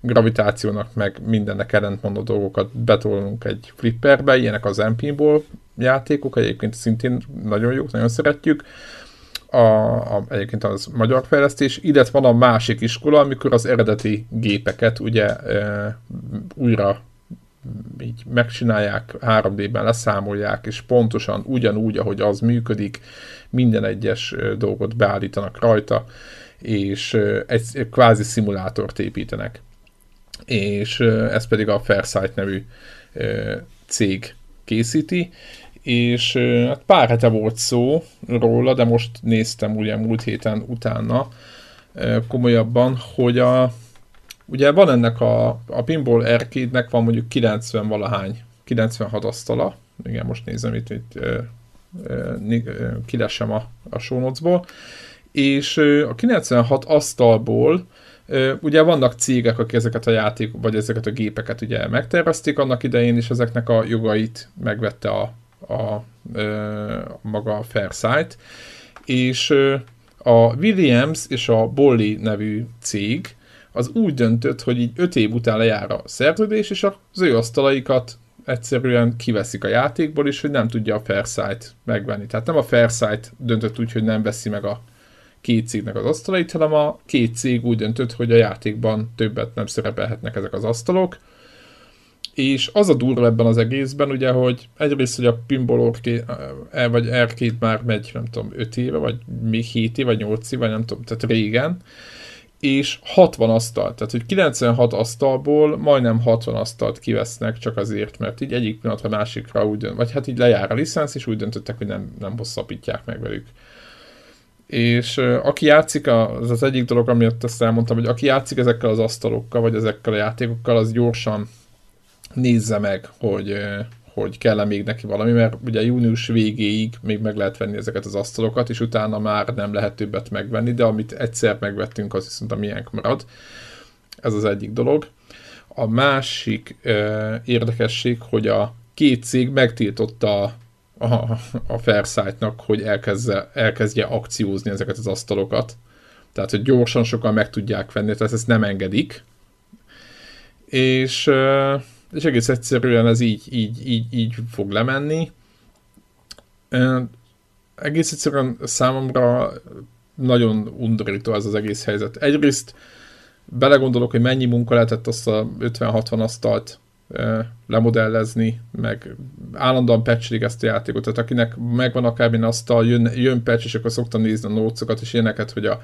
gravitációnak, meg mindennek ellentmondó dolgokat betolunk egy flipperbe, ilyenek az MP-ból játékok, egyébként szintén nagyon jók, nagyon szeretjük a, a, egyébként az magyar fejlesztés, illetve van a másik iskola, amikor az eredeti gépeket ugye e, újra így megcsinálják, 3D-ben leszámolják, és pontosan ugyanúgy, ahogy az működik, minden egyes dolgot beállítanak rajta, és egy, kvázi szimulátort építenek. És ez pedig a Fairsight nevű cég készíti, és hát pár hete volt szó róla, de most néztem ugye múlt héten utána komolyabban, hogy a, ugye van ennek a, a Pinball Arcade-nek van mondjuk 90 valahány, 96 asztala, igen, most nézem itt, itt kilesem a, a show notes-ból, és a 96 asztalból ugye vannak cégek, akik ezeket a játék, vagy ezeket a gépeket ugye megtervezték annak idején, és ezeknek a jogait megvette a, a, a maga Fairsight, és a Williams és a Bolly nevű cég az úgy döntött, hogy így öt év után lejár a szerződés, és az ő asztalaikat egyszerűen kiveszik a játékból, és hogy nem tudja a Fairsight megvenni. Tehát nem a Fairsight döntött úgy, hogy nem veszi meg a két cégnek az asztalait, hanem a két cég úgy döntött, hogy a játékban többet nem szerepelhetnek ezek az asztalok, és az a durva ebben az egészben, ugye, hogy egyrészt, hogy a Pinball Arcade, eh, vagy Arcade már megy, nem tudom, 5 éve, vagy még 7 éve, vagy 8 éve, vagy nem tudom, tehát régen, és 60 asztal, tehát hogy 96 asztalból majdnem 60 asztalt kivesznek csak azért, mert így egyik pillanatra másikra úgy dönt, vagy hát így lejár a licensz, és úgy döntöttek, hogy nem, nem hosszabbítják meg velük. És aki játszik, az az egyik dolog, amiatt ezt elmondtam, hogy aki játszik ezekkel az asztalokkal, vagy ezekkel a játékokkal, az gyorsan nézze meg, hogy, hogy kell-e még neki valami, mert ugye június végéig még meg lehet venni ezeket az asztalokat, és utána már nem lehet többet megvenni, de amit egyszer megvettünk, az viszont a miénk marad. Ez az egyik dolog. A másik uh, érdekesség, hogy a két cég megtiltotta a, a, Fairsight-nak, hogy elkezdje, elkezdje akciózni ezeket az asztalokat. Tehát, hogy gyorsan sokan meg tudják venni, tehát ezt nem engedik. És, és egész egyszerűen ez így, így, így, így fog lemenni. Egész egyszerűen számomra nagyon undorító ez az egész helyzet. Egyrészt belegondolok, hogy mennyi munka lehetett azt a 50-60 asztalt lemodellezni, meg állandóan patchelik ezt a játékot, tehát akinek megvan akár minden asztal, jön, jön patch, és akkor szoktam nézni a nócokat, és ilyeneket, hogy a,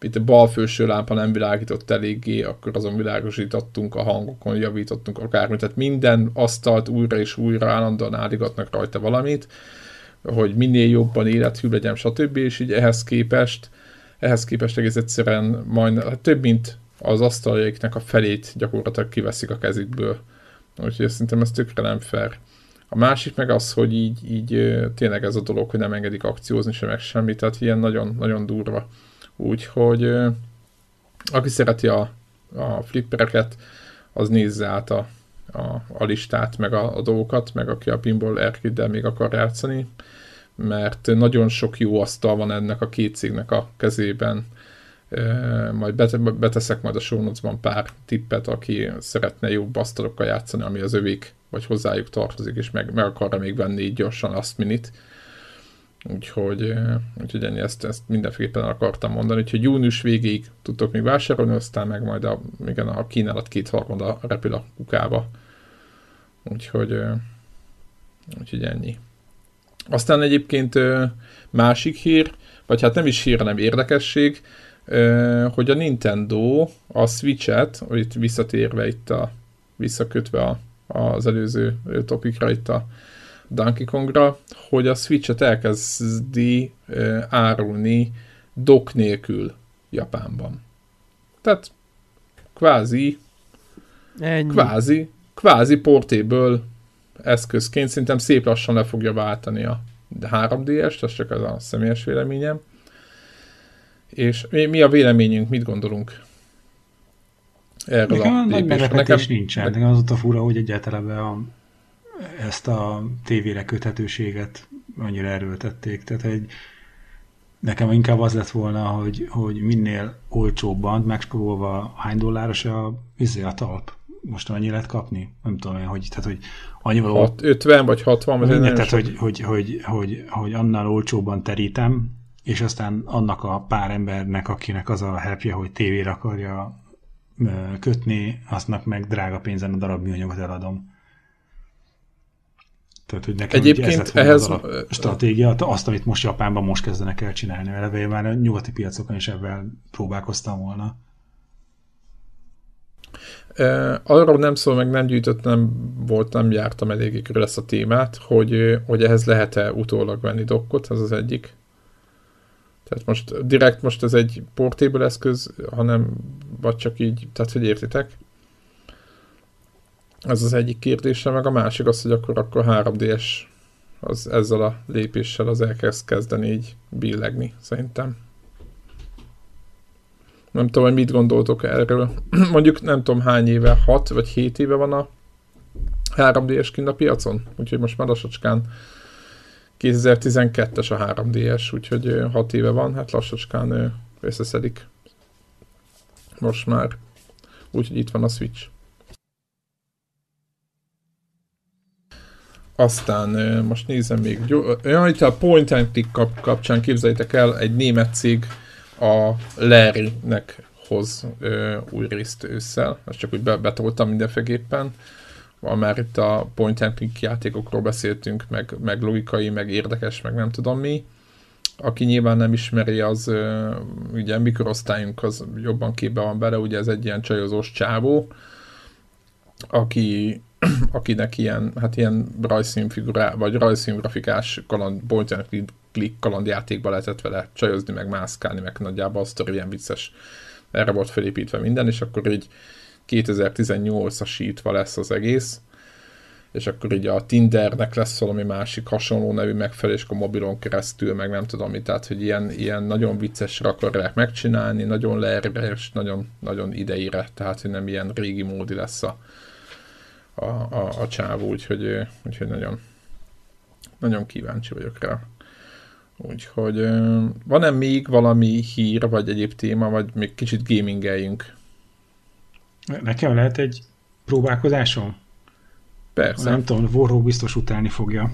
itt a bal felső lámpa nem világított eléggé, akkor azon világosítottunk, a hangokon javítottunk akármit, tehát minden asztalt újra és újra állandóan állígatnak rajta valamit, hogy minél jobban élethű legyen, stb. És így ehhez képest, ehhez képest egész egyszerűen majd hát több mint az asztaljaiknek a felét gyakorlatilag kiveszik a kezükből. Úgyhogy szerintem ez tökre nem fair. A másik meg az, hogy így, így tényleg ez a dolog, hogy nem engedik akciózni sem meg semmit, tehát ilyen nagyon, nagyon durva. Úgyhogy aki szereti a, a flippereket, az nézze át a, a, a listát, meg a, a dolgokat, meg aki a Pinball Arcade-del még akar játszani, mert nagyon sok jó asztal van ennek a két cégnek a kezében, majd beteszek majd a show pár tippet, aki szeretne jobb asztalokkal játszani, ami az övék, vagy hozzájuk tartozik, és meg, meg akarra még venni így gyorsan azt minit. Úgyhogy, úgyhogy ennyi, ezt, ezt mindenféleképpen akartam mondani, úgyhogy június végéig tudtok még vásárolni, aztán meg majd a, igen, a kínálat kétharmada repül a kukába. Úgyhogy, úgyhogy ennyi. Aztán egyébként másik hír, vagy hát nem is hír, hanem érdekesség, hogy a Nintendo a Switch-et, itt visszatérve itt a, visszakötve a, az előző topikra itt a Donkey Kongra, hogy a Switch-et elkezdi árulni dock nélkül Japánban. Tehát kvázi Ennyi. kvázi, kvázi portéből eszközként szerintem szép lassan le fogja váltani a 3DS-t, ez csak az a személyes véleményem. És mi, mi a véleményünk, mit gondolunk erről Nekem a nagy meglepetés Nekem... nincsen. Nekem az ott a fura, hogy egyáltalán a, ezt a tévére köthetőséget annyira erőltették. Tehát egy, nekem inkább az lett volna, hogy, hogy minél olcsóbban, megspórolva hány dolláros a, izé a talp. Most annyi lehet kapni? Nem tudom én, hogy, tehát, hogy annyival... 6, 50 vagy 60? Vagy minden, tehát, hogy, hogy, hogy, hogy, hogy annál olcsóbban terítem, és aztán annak a pár embernek, akinek az a helpje, hogy tévére akarja kötni, aztnak meg drága pénzen a darab műanyagot eladom. Tehát, hogy nekem Egyébként ez ehhez a stratégia, azt, amit most Japánban most kezdenek el csinálni, eleve már a nyugati piacokon is ebben próbálkoztam volna. arról nem szól, meg nem gyűjtött, nem volt, nem jártam eléggé körül ezt a témát, hogy, hogy ehhez lehet-e utólag venni dokkot, ez az egyik. Tehát most direkt most ez egy portable eszköz, hanem vagy csak így, tehát hogy értitek? Ez az egyik kérdése, meg a másik az, hogy akkor, akkor 3DS az ezzel a lépéssel az elkezd kezdeni így billegni, szerintem. Nem tudom, hogy mit gondoltok erről. Mondjuk nem tudom hány éve, 6 vagy 7 éve van a 3DS kint a piacon, úgyhogy most már lassacskán 2012-es a 3DS, úgyhogy 6 éve van, hát lassacskán összeszedik. Most már. Úgyhogy itt van a Switch. Aztán most nézem még, ja, itt a Point and Click kap, kapcsán képzeljétek el, egy német cég a Larry-nek hoz ö, új részt ősszel, ezt csak úgy betoltam mindenféleképpen már itt a point and click játékokról beszéltünk, meg, meg logikai, meg érdekes, meg nem tudom mi. Aki nyilván nem ismeri, az ugye mikorosztályunk az jobban képbe van bele, ugye ez egy ilyen csajozós csávó, aki, akinek ilyen, hát ilyen rajzszínfigurá, vagy rajzszíngrafikás kaland, point and click kalandjátékba lehetett vele csajozni, meg mászkálni, meg nagyjából a sztori ilyen vicces. Erre volt felépítve minden, és akkor így 2018-asítva lesz az egész, és akkor így a Tindernek lesz valami másik hasonló nevű megfelelés a mobilon keresztül, meg nem tudom mit, tehát hogy ilyen, ilyen nagyon viccesre akarják megcsinálni, nagyon leerre, és nagyon, nagyon ideire, tehát hogy nem ilyen régi módi lesz a, a, a, a csávó, úgyhogy, úgyhogy nagyon, nagyon kíváncsi vagyok rá. Úgyhogy van-e még valami hír, vagy egyéb téma, vagy még kicsit gamingeljünk? Nekem lehet egy próbálkozásom? Persze. Nem tudom, Warhawk biztos utálni fogja,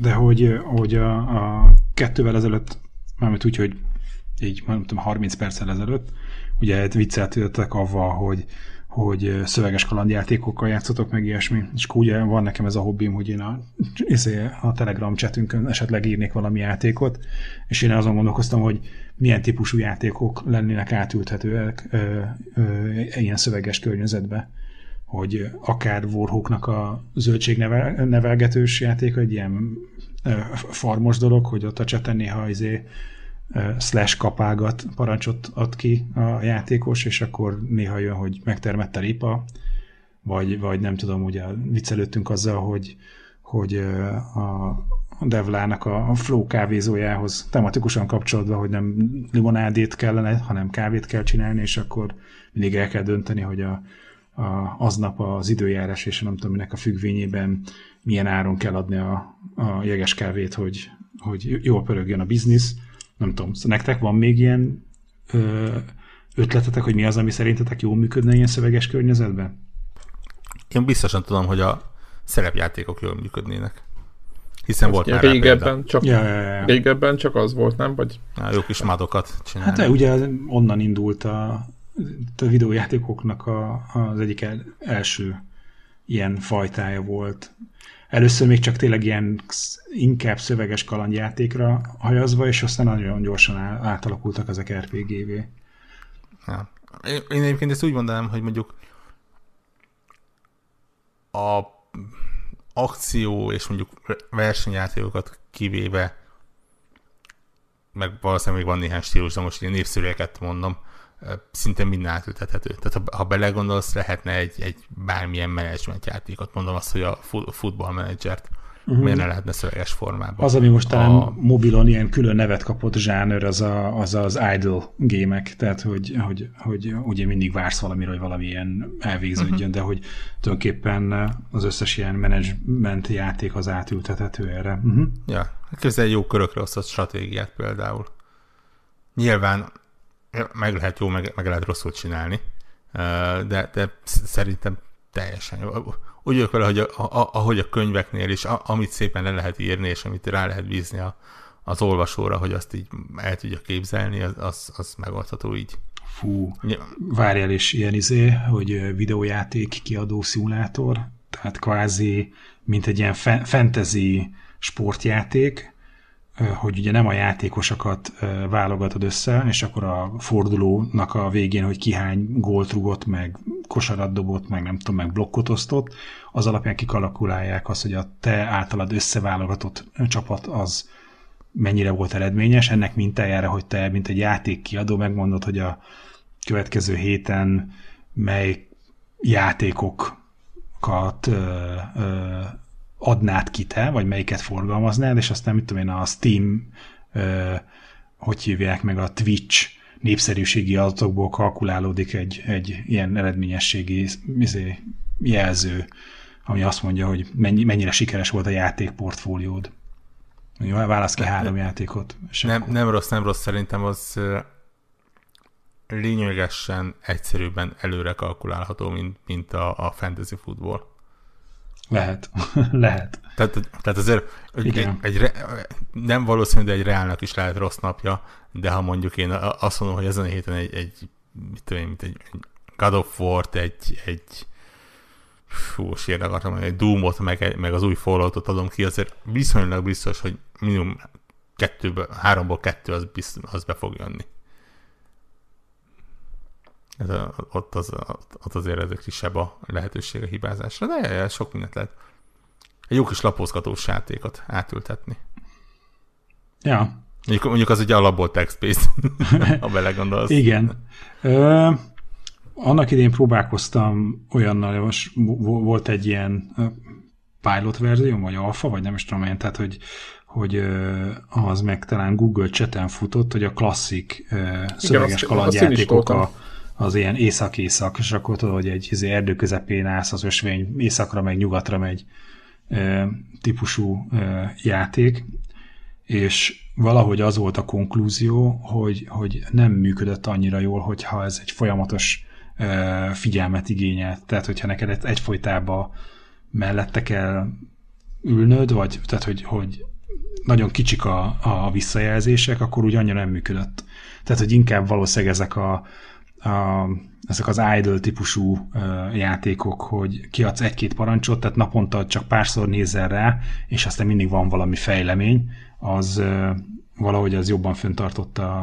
de hogy, hogy a, a kettővel ezelőtt, mármint úgy, hogy így nem tudom, 30 perccel ezelőtt, ugye vicceltődtek avval, hogy hogy szöveges kalandjátékokkal játszotok, meg ilyesmi. És akkor ugye van nekem ez a hobbim, hogy én a, izé, a Telegram chatünkön esetleg írnék valami játékot, és én azon gondolkoztam, hogy milyen típusú játékok lennének átülthetőek ö, ö, ilyen szöveges környezetbe. Hogy akár Warhawknak a zöldségnevelgetős játék, egy ilyen farmos dolog, hogy ott a cseten néha izé slash kapágat parancsot ad ki a játékos, és akkor néha jön, hogy megtermett a ripa, vagy, vagy nem tudom, ugye viccelődtünk azzal, hogy, hogy a Devlának a flow kávézójához tematikusan kapcsolódva, hogy nem limonádét kellene, hanem kávét kell csinálni, és akkor mindig el kell dönteni, hogy a, a, aznap az időjárás és nem tudom minek a függvényében milyen áron kell adni a, a jeges kávét, hogy, hogy jól pörögjön a biznisz, nem tudom, szóval nektek van még ilyen ö, ötletetek, hogy mi az, ami szerintetek jól működne ilyen szöveges környezetben? Én biztosan tudom, hogy a szerepjátékok jól működnének. Hiszen volt már régebben csak, ja, ja, ja. régebben csak az volt, nem? Vagy... Na, jó kis mádokat csinálni. Hát de ugye onnan indult a, a videójátékoknak a, az egyik el, első ilyen fajtája volt. Először még csak tényleg ilyen inkább szöveges kalandjátékra hajazva, és aztán nagyon gyorsan átalakultak ezek RPG-vé. Ja. Én egyébként ezt úgy mondanám, hogy mondjuk a akció és mondjuk versenyjátékokat kivéve, meg valószínűleg még van néhány stílus, de most ilyen népszerűeket mondom, szinte minden átültethető. Tehát ha, ha belegondolsz, lehetne egy, egy bármilyen menedzsment játékot, mondom azt, hogy a futballmenedzsert uh-huh. miért ne lehetne szöveges formában. Az, ami most talán a... mobilon ilyen külön nevet kapott zsáner, az a, az, az idle gémek, tehát hogy, hogy, hogy ugye mindig vársz valamiről, hogy valami ilyen elvégződjön, uh-huh. de hogy tulajdonképpen az összes ilyen menedzsment játék az átültethető erre. Uh-huh. Ja, közben jó körökre osztott stratégiát például. Nyilván meg lehet jó, meg, meg lehet rosszul csinálni, de, de szerintem teljesen jó. Úgy vagyok vele, hogy a, a, ahogy a könyveknél is, a, amit szépen le lehet írni, és amit rá lehet bízni a, az olvasóra, hogy azt így el tudja képzelni, az, az, az megoldható így. Fú, várjál is ilyen izé, hogy videójáték kiadó szimulátor, tehát kvázi, mint egy ilyen fantasy sportjáték, hogy ugye nem a játékosokat válogatod össze, és akkor a fordulónak a végén, hogy ki hány gólt rugott, meg kosarat dobott, meg nem tudom, meg blokkot osztott, az alapján kikalkulálják azt, hogy a te általad összeválogatott csapat az mennyire volt eredményes, ennek mintájára, hogy te, mint egy játékkiadó megmondod, hogy a következő héten mely játékokat ö, ö, adnád ki te, vagy melyiket forgalmaznád, és aztán mit tudom én, a Steam, ö, hogy hívják meg a Twitch népszerűségi adatokból kalkulálódik egy, egy ilyen eredményességi izé, jelző, ami azt mondja, hogy mennyi, mennyire sikeres volt a játékportfóliód. Jó, válasz ki három nem, játékot. Nem, nem rossz, nem rossz, szerintem az lényegesen egyszerűbben előre kalkulálható, mint, mint a, a fantasy futball. Lehet. Lehet. Tehát, tehát azért egy, egy, egy, nem valószínű, de egy reálnak is lehet rossz napja, de ha mondjuk én azt mondom, hogy ezen a héten egy, egy mit tudom én, egy, egy God of War-t, egy, egy fú, sírni akartam mondani, egy Doom-ot, meg, meg az új Fallout-ot adom ki, azért viszonylag biztos, hogy minimum kettőből, háromból kettő az, biztos, az be fog jönni. Ez a, ott, az, ott azért ez egy kisebb a lehetőség a hibázásra, de sok mindent lehet. Egy jó kis lapozgatós játékot átültetni. Ja. Mondjuk, mondjuk az ugye alapból text-based, ha belegondolsz. Igen. Ö, annak idén próbálkoztam olyannal, most volt egy ilyen pilot verzió, vagy alfa, vagy nem is tudom én, tehát hogy, hogy az meg talán Google chaten futott, hogy a klasszik szöveges kalandjátékok a, az ilyen észak-észak, és akkor tudod, hogy egy izé, erdő közepén állsz az ösvény, északra meg nyugatra megy e, típusú e, játék, és valahogy az volt a konklúzió, hogy, hogy nem működött annyira jól, hogyha ez egy folyamatos uh, figyelmet igényel. Tehát, hogyha neked egyfolytában mellette kell ülnöd, vagy tehát, hogy, hogy nagyon kicsik a, a visszajelzések, akkor úgy annyira nem működött. Tehát, hogy inkább valószínűleg ezek a, a ezek az idle típusú játékok, hogy kiadsz egy-két parancsot, tehát naponta csak párszor nézel rá, és aztán mindig van valami fejlemény, az valahogy az jobban föntartotta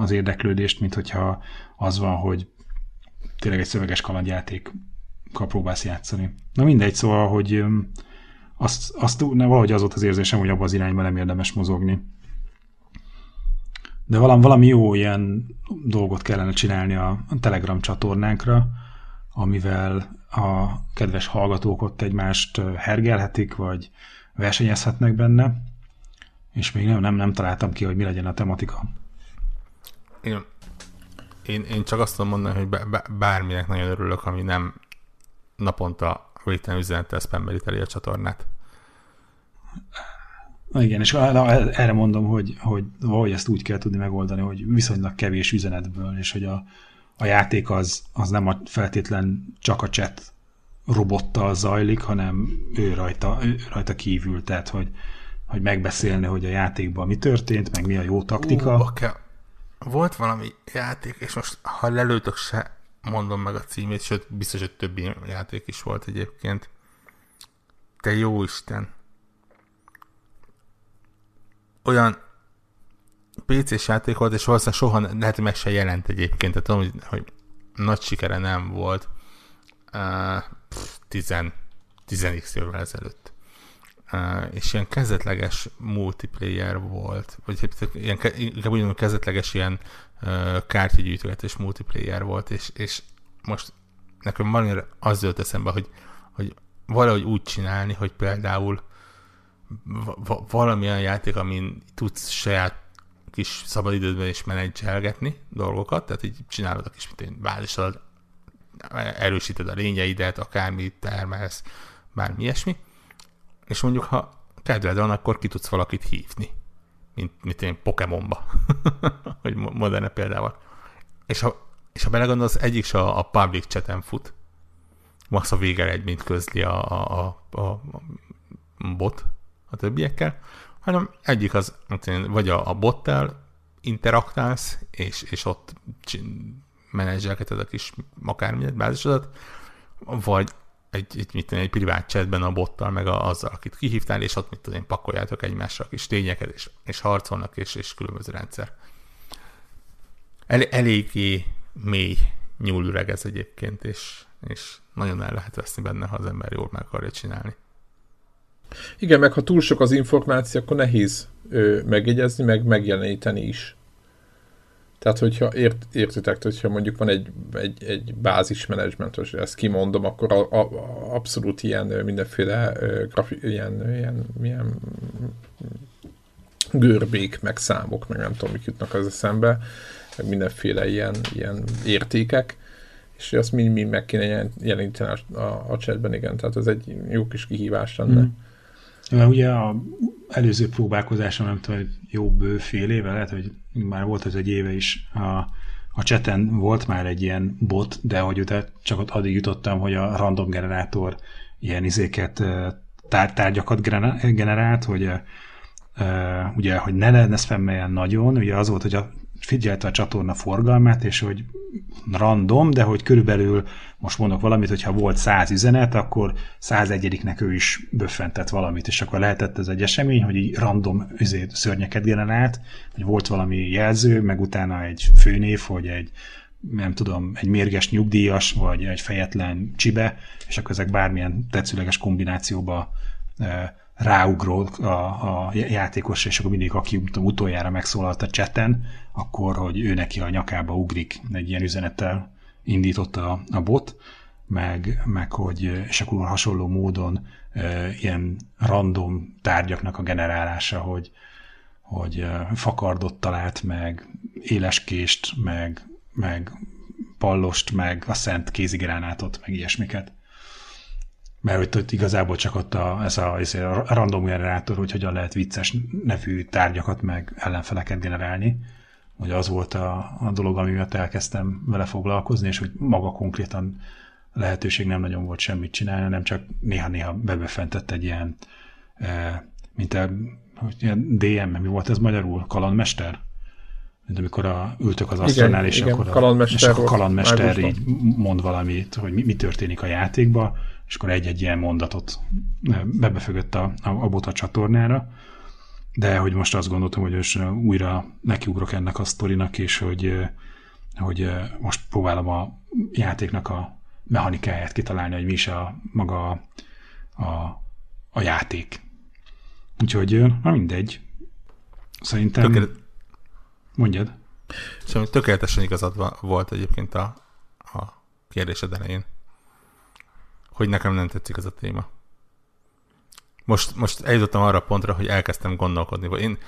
az érdeklődést, mint hogyha az van, hogy tényleg egy szöveges kalandjátékkal próbálsz játszani. Na mindegy, szóval, hogy azt, azt ne, valahogy az volt az érzésem, hogy abban az irányban nem érdemes mozogni. De valami, valami jó ilyen dolgot kellene csinálni a Telegram csatornánkra, amivel a kedves hallgatók ott egymást hergelhetik, vagy versenyezhetnek benne, és még nem, nem, nem találtam ki, hogy mi legyen a tematika. Én, én, én csak azt tudom mondani, hogy bárminek nagyon örülök, ami nem naponta végtelen üzenettel spammeli teli a csatornát. Igen, és erre mondom, hogy, hogy valahogy ezt úgy kell tudni megoldani, hogy viszonylag kevés üzenetből, és hogy a, a játék az, az nem a feltétlen csak a chat robottal zajlik, hanem ő rajta, ő rajta kívül, tehát hogy, hogy megbeszélni, hogy a játékban mi történt, meg mi a jó taktika. Uh, okay. Volt valami játék, és most ha lelőtök se mondom meg a címét, sőt biztos, hogy többi játék is volt egyébként. Te jó Isten! Olyan PC-s játék volt, és valószínűleg soha lehet, meg se jelent egyébként, tehát tudom, hogy, hogy nagy sikere nem volt uh, 10, 10 évvel ezelőtt. Uh, és ilyen kezdetleges multiplayer volt, vagy ilyen, inkább úgy kezdetleges ilyen uh, kártyagyűjtögetés multiplayer volt, és, és most nekem valamire az jött eszembe, hogy, hogy valahogy úgy csinálni, hogy például va- valamilyen játék, amin tudsz saját kis szabadidődben is menedzselgetni dolgokat, tehát így csinálod a kis bázisodat, erősíted a lényeidet, akármit termelsz, bármi ilyesmi, és mondjuk, ha kedved van, akkor ki tudsz valakit hívni, mint, mint én Pokémonba, hogy moderne példával. És ha, és ha belegondolsz, egyik se a, a public chaten fut, max a végeredményt közli a, a, a, a bot, a többiekkel, hanem egyik az, vagy a, a bottel interaktálsz, és, és ott menedzselketed a kis akármilyen bázisodat, vagy egy, egy, mit tudom, egy privát chatben a bottal, meg a, azzal, akit kihívtál, és ott mit tudom én, pakoljátok egymásra a kis tényeket, és, és harcolnak, és, és különböző rendszer. El, eléggé mély nyúlüreg ez egyébként, és, és nagyon el lehet veszni benne, ha az ember jól meg akarja csinálni. Igen, meg ha túl sok az információ, akkor nehéz ö, megjegyezni, meg megjeleníteni is. Tehát, hogyha ért, értitek, hogyha mondjuk van egy, egy, egy bázismenedzsment, hogy ezt kimondom, akkor a, a, abszolút ilyen mindenféle grafi, ilyen, ilyen, ilyen görbék, meg számok, meg nem tudom, mik jutnak az eszembe, meg mindenféle ilyen, ilyen értékek, és azt mind-mind meg kéne jeleníteni a, a, a chatben, igen, tehát ez egy jó kis kihívás lenne. Mm. Mert ugye a előző próbálkozásom, nem tudom, jó bő fél éve, lehet, hogy már volt ez egy éve is, a, a cseten volt már egy ilyen bot, de hogy utána csak ott addig jutottam, hogy a random generátor ilyen izéket, tár, tárgyakat generált, hogy ugye, hogy ne lenne spammeljen nagyon, ugye az volt, hogy a figyelte a csatorna forgalmát, és hogy random, de hogy körülbelül, most mondok valamit, hogyha volt 100 üzenet, akkor 101-nek ő is böffentett valamit, és akkor lehetett ez egy esemény, hogy így random üzét, szörnyeket generált, hogy volt valami jelző, meg utána egy főnév, hogy egy nem tudom, egy mérges nyugdíjas, vagy egy fejetlen csibe, és akkor ezek bármilyen tetszőleges kombinációba ráugró a, a játékos, és akkor mindig, aki utoljára megszólalt a cseten, akkor, hogy ő neki a nyakába ugrik egy ilyen üzenettel indította a, bot, meg, meg hogy, és akkor hasonló módon e, ilyen random tárgyaknak a generálása, hogy, hogy fakardot talált, meg éleskést, meg, meg pallost, meg a szent kézigránátot, meg ilyesmiket. mert hogy ott igazából csak ott a, ez a, ez a random generátor, hogy hogyan lehet vicces nevű tárgyakat meg ellenfeleket generálni. Ugye az volt a, a dolog, ami miatt elkezdtem vele foglalkozni, és hogy maga konkrétan lehetőség nem nagyon volt semmit csinálni, nem csak néha-néha bebefentett egy ilyen, e, mint a ilyen DM, mi volt ez magyarul? Kalandmester? Mint amikor a, ültök az asztalnál, és, igen, akkor a, kalandmester és akkor a kalandmester így mond valamit, hogy mi, mi történik a játékba, és akkor egy-egy ilyen mondatot bebefögött a, a, a bota csatornára. De hogy most azt gondoltam, hogy most újra nekiugrok ennek a sztorinak, és hogy, hogy most próbálom a játéknak a mechanikáját kitalálni, hogy mi is a maga a, a, játék. Úgyhogy, na mindegy. Szerintem... Tökélet... Mondjad. Szóval tökéletesen igazad volt egyébként a, a kérdésed elején hogy nekem nem tetszik ez a téma. Most, most eljutottam arra a pontra, hogy elkezdtem gondolkodni. Én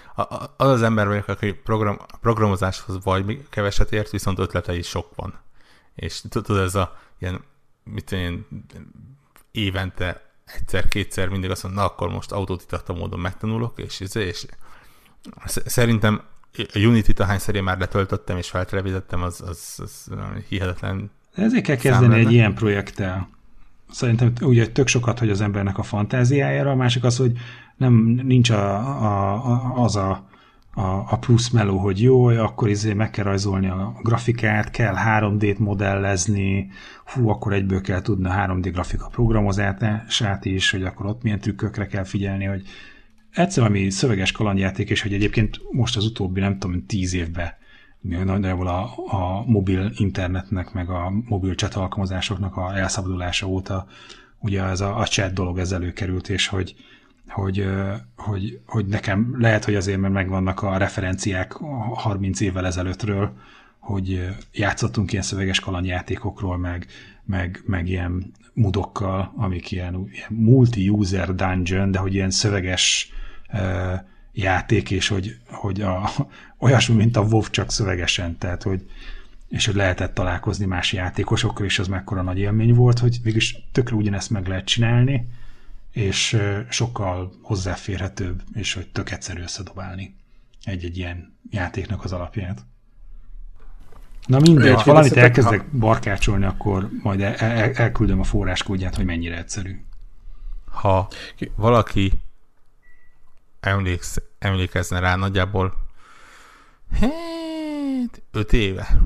az az ember vagyok, aki program, programozáshoz vagy keveset ért, viszont ötletei sok van. És tudod, ez a ilyen, mit én, évente egyszer-kétszer mindig azt mondom, na akkor most autodidakta módon megtanulok, és, és szerintem a Unity-t ahányszor én már letöltöttem és feltelevítettem, az, az, az hihetetlen. Ezért kell kezdeni egy ilyen projekttel szerintem ugye tök sokat, hogy az embernek a fantáziájára, a másik az, hogy nem nincs a, a, a, az a, a, a plusz meló, hogy jó, akkor izé meg kell rajzolni a grafikát, kell 3D-t modellezni, hú, akkor egyből kell tudni a 3D grafika programozását is, hogy akkor ott milyen trükkökre kell figyelni, hogy egyszer ami szöveges kalandjáték, és hogy egyébként most az utóbbi, nem tudom, tíz évben nagyjából a, a mobil internetnek, meg a mobil chat alkalmazásoknak a elszabadulása óta ugye ez a, a chat dolog ez előkerült, és hogy, hogy, hogy, hogy nekem lehet, hogy azért, mert megvannak a referenciák 30 évvel ezelőttről, hogy játszottunk ilyen szöveges kalandjátékokról, meg, meg, meg ilyen mudokkal, amik ilyen, ilyen multi-user dungeon, de hogy ilyen szöveges uh, játék, és hogy, hogy a, olyasmi, mint a WoW, csak szövegesen, tehát hogy és hogy lehetett találkozni más játékosokkal, és az mekkora nagy élmény volt, hogy mégis tökre ugyanezt meg lehet csinálni, és sokkal hozzáférhetőbb, és hogy tök egyszerű összedobálni egy-egy ilyen játéknak az alapját. Na mindegy, ja, valamit elkezdek ha... barkácsolni, akkor majd el, el, elküldöm a forráskódját, hogy mennyire egyszerű. Ha valaki emléksz, emlékezne rá nagyjából hát, öt éve,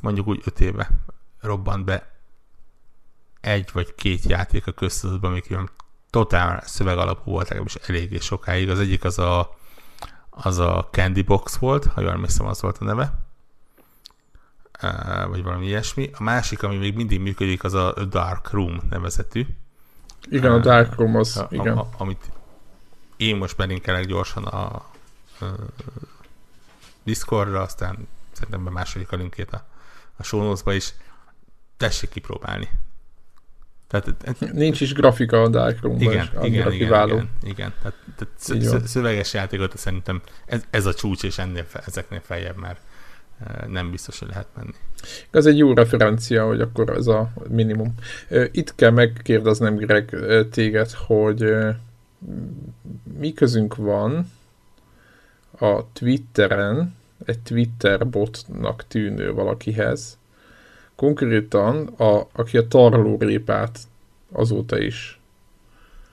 mondjuk úgy öt éve robbant be egy vagy két játék a köztudatban, amik ilyen totál szöveg alapú volt, legalábbis eléggé sokáig. Az egyik az a, az a Candy Box volt, ha jól emlékszem, az volt a neve. vagy valami ilyesmi. A másik, ami még mindig működik, az a Dark Room nevezetű. Igen, a Dark Room az, a, igen. A, amit én most belinkelek gyorsan a, a Discordra, aztán szerintem bemásodik a linkét a, a show is. Tessék kipróbálni. Tehát, Nincs is grafika a Dark room igen, is, igen, igen, igen, igen, Tehát, tehát szöveges játékot szerintem ez, ez a csúcs, és ennél, ezeknél feljebb már nem biztos, hogy lehet menni. Ez egy jó referencia, hogy akkor ez a minimum. Itt kell megkérdeznem, Greg, téged, hogy mi közünk van a Twitteren egy Twitter botnak tűnő valakihez, konkrétan a, aki a tarlórépát azóta is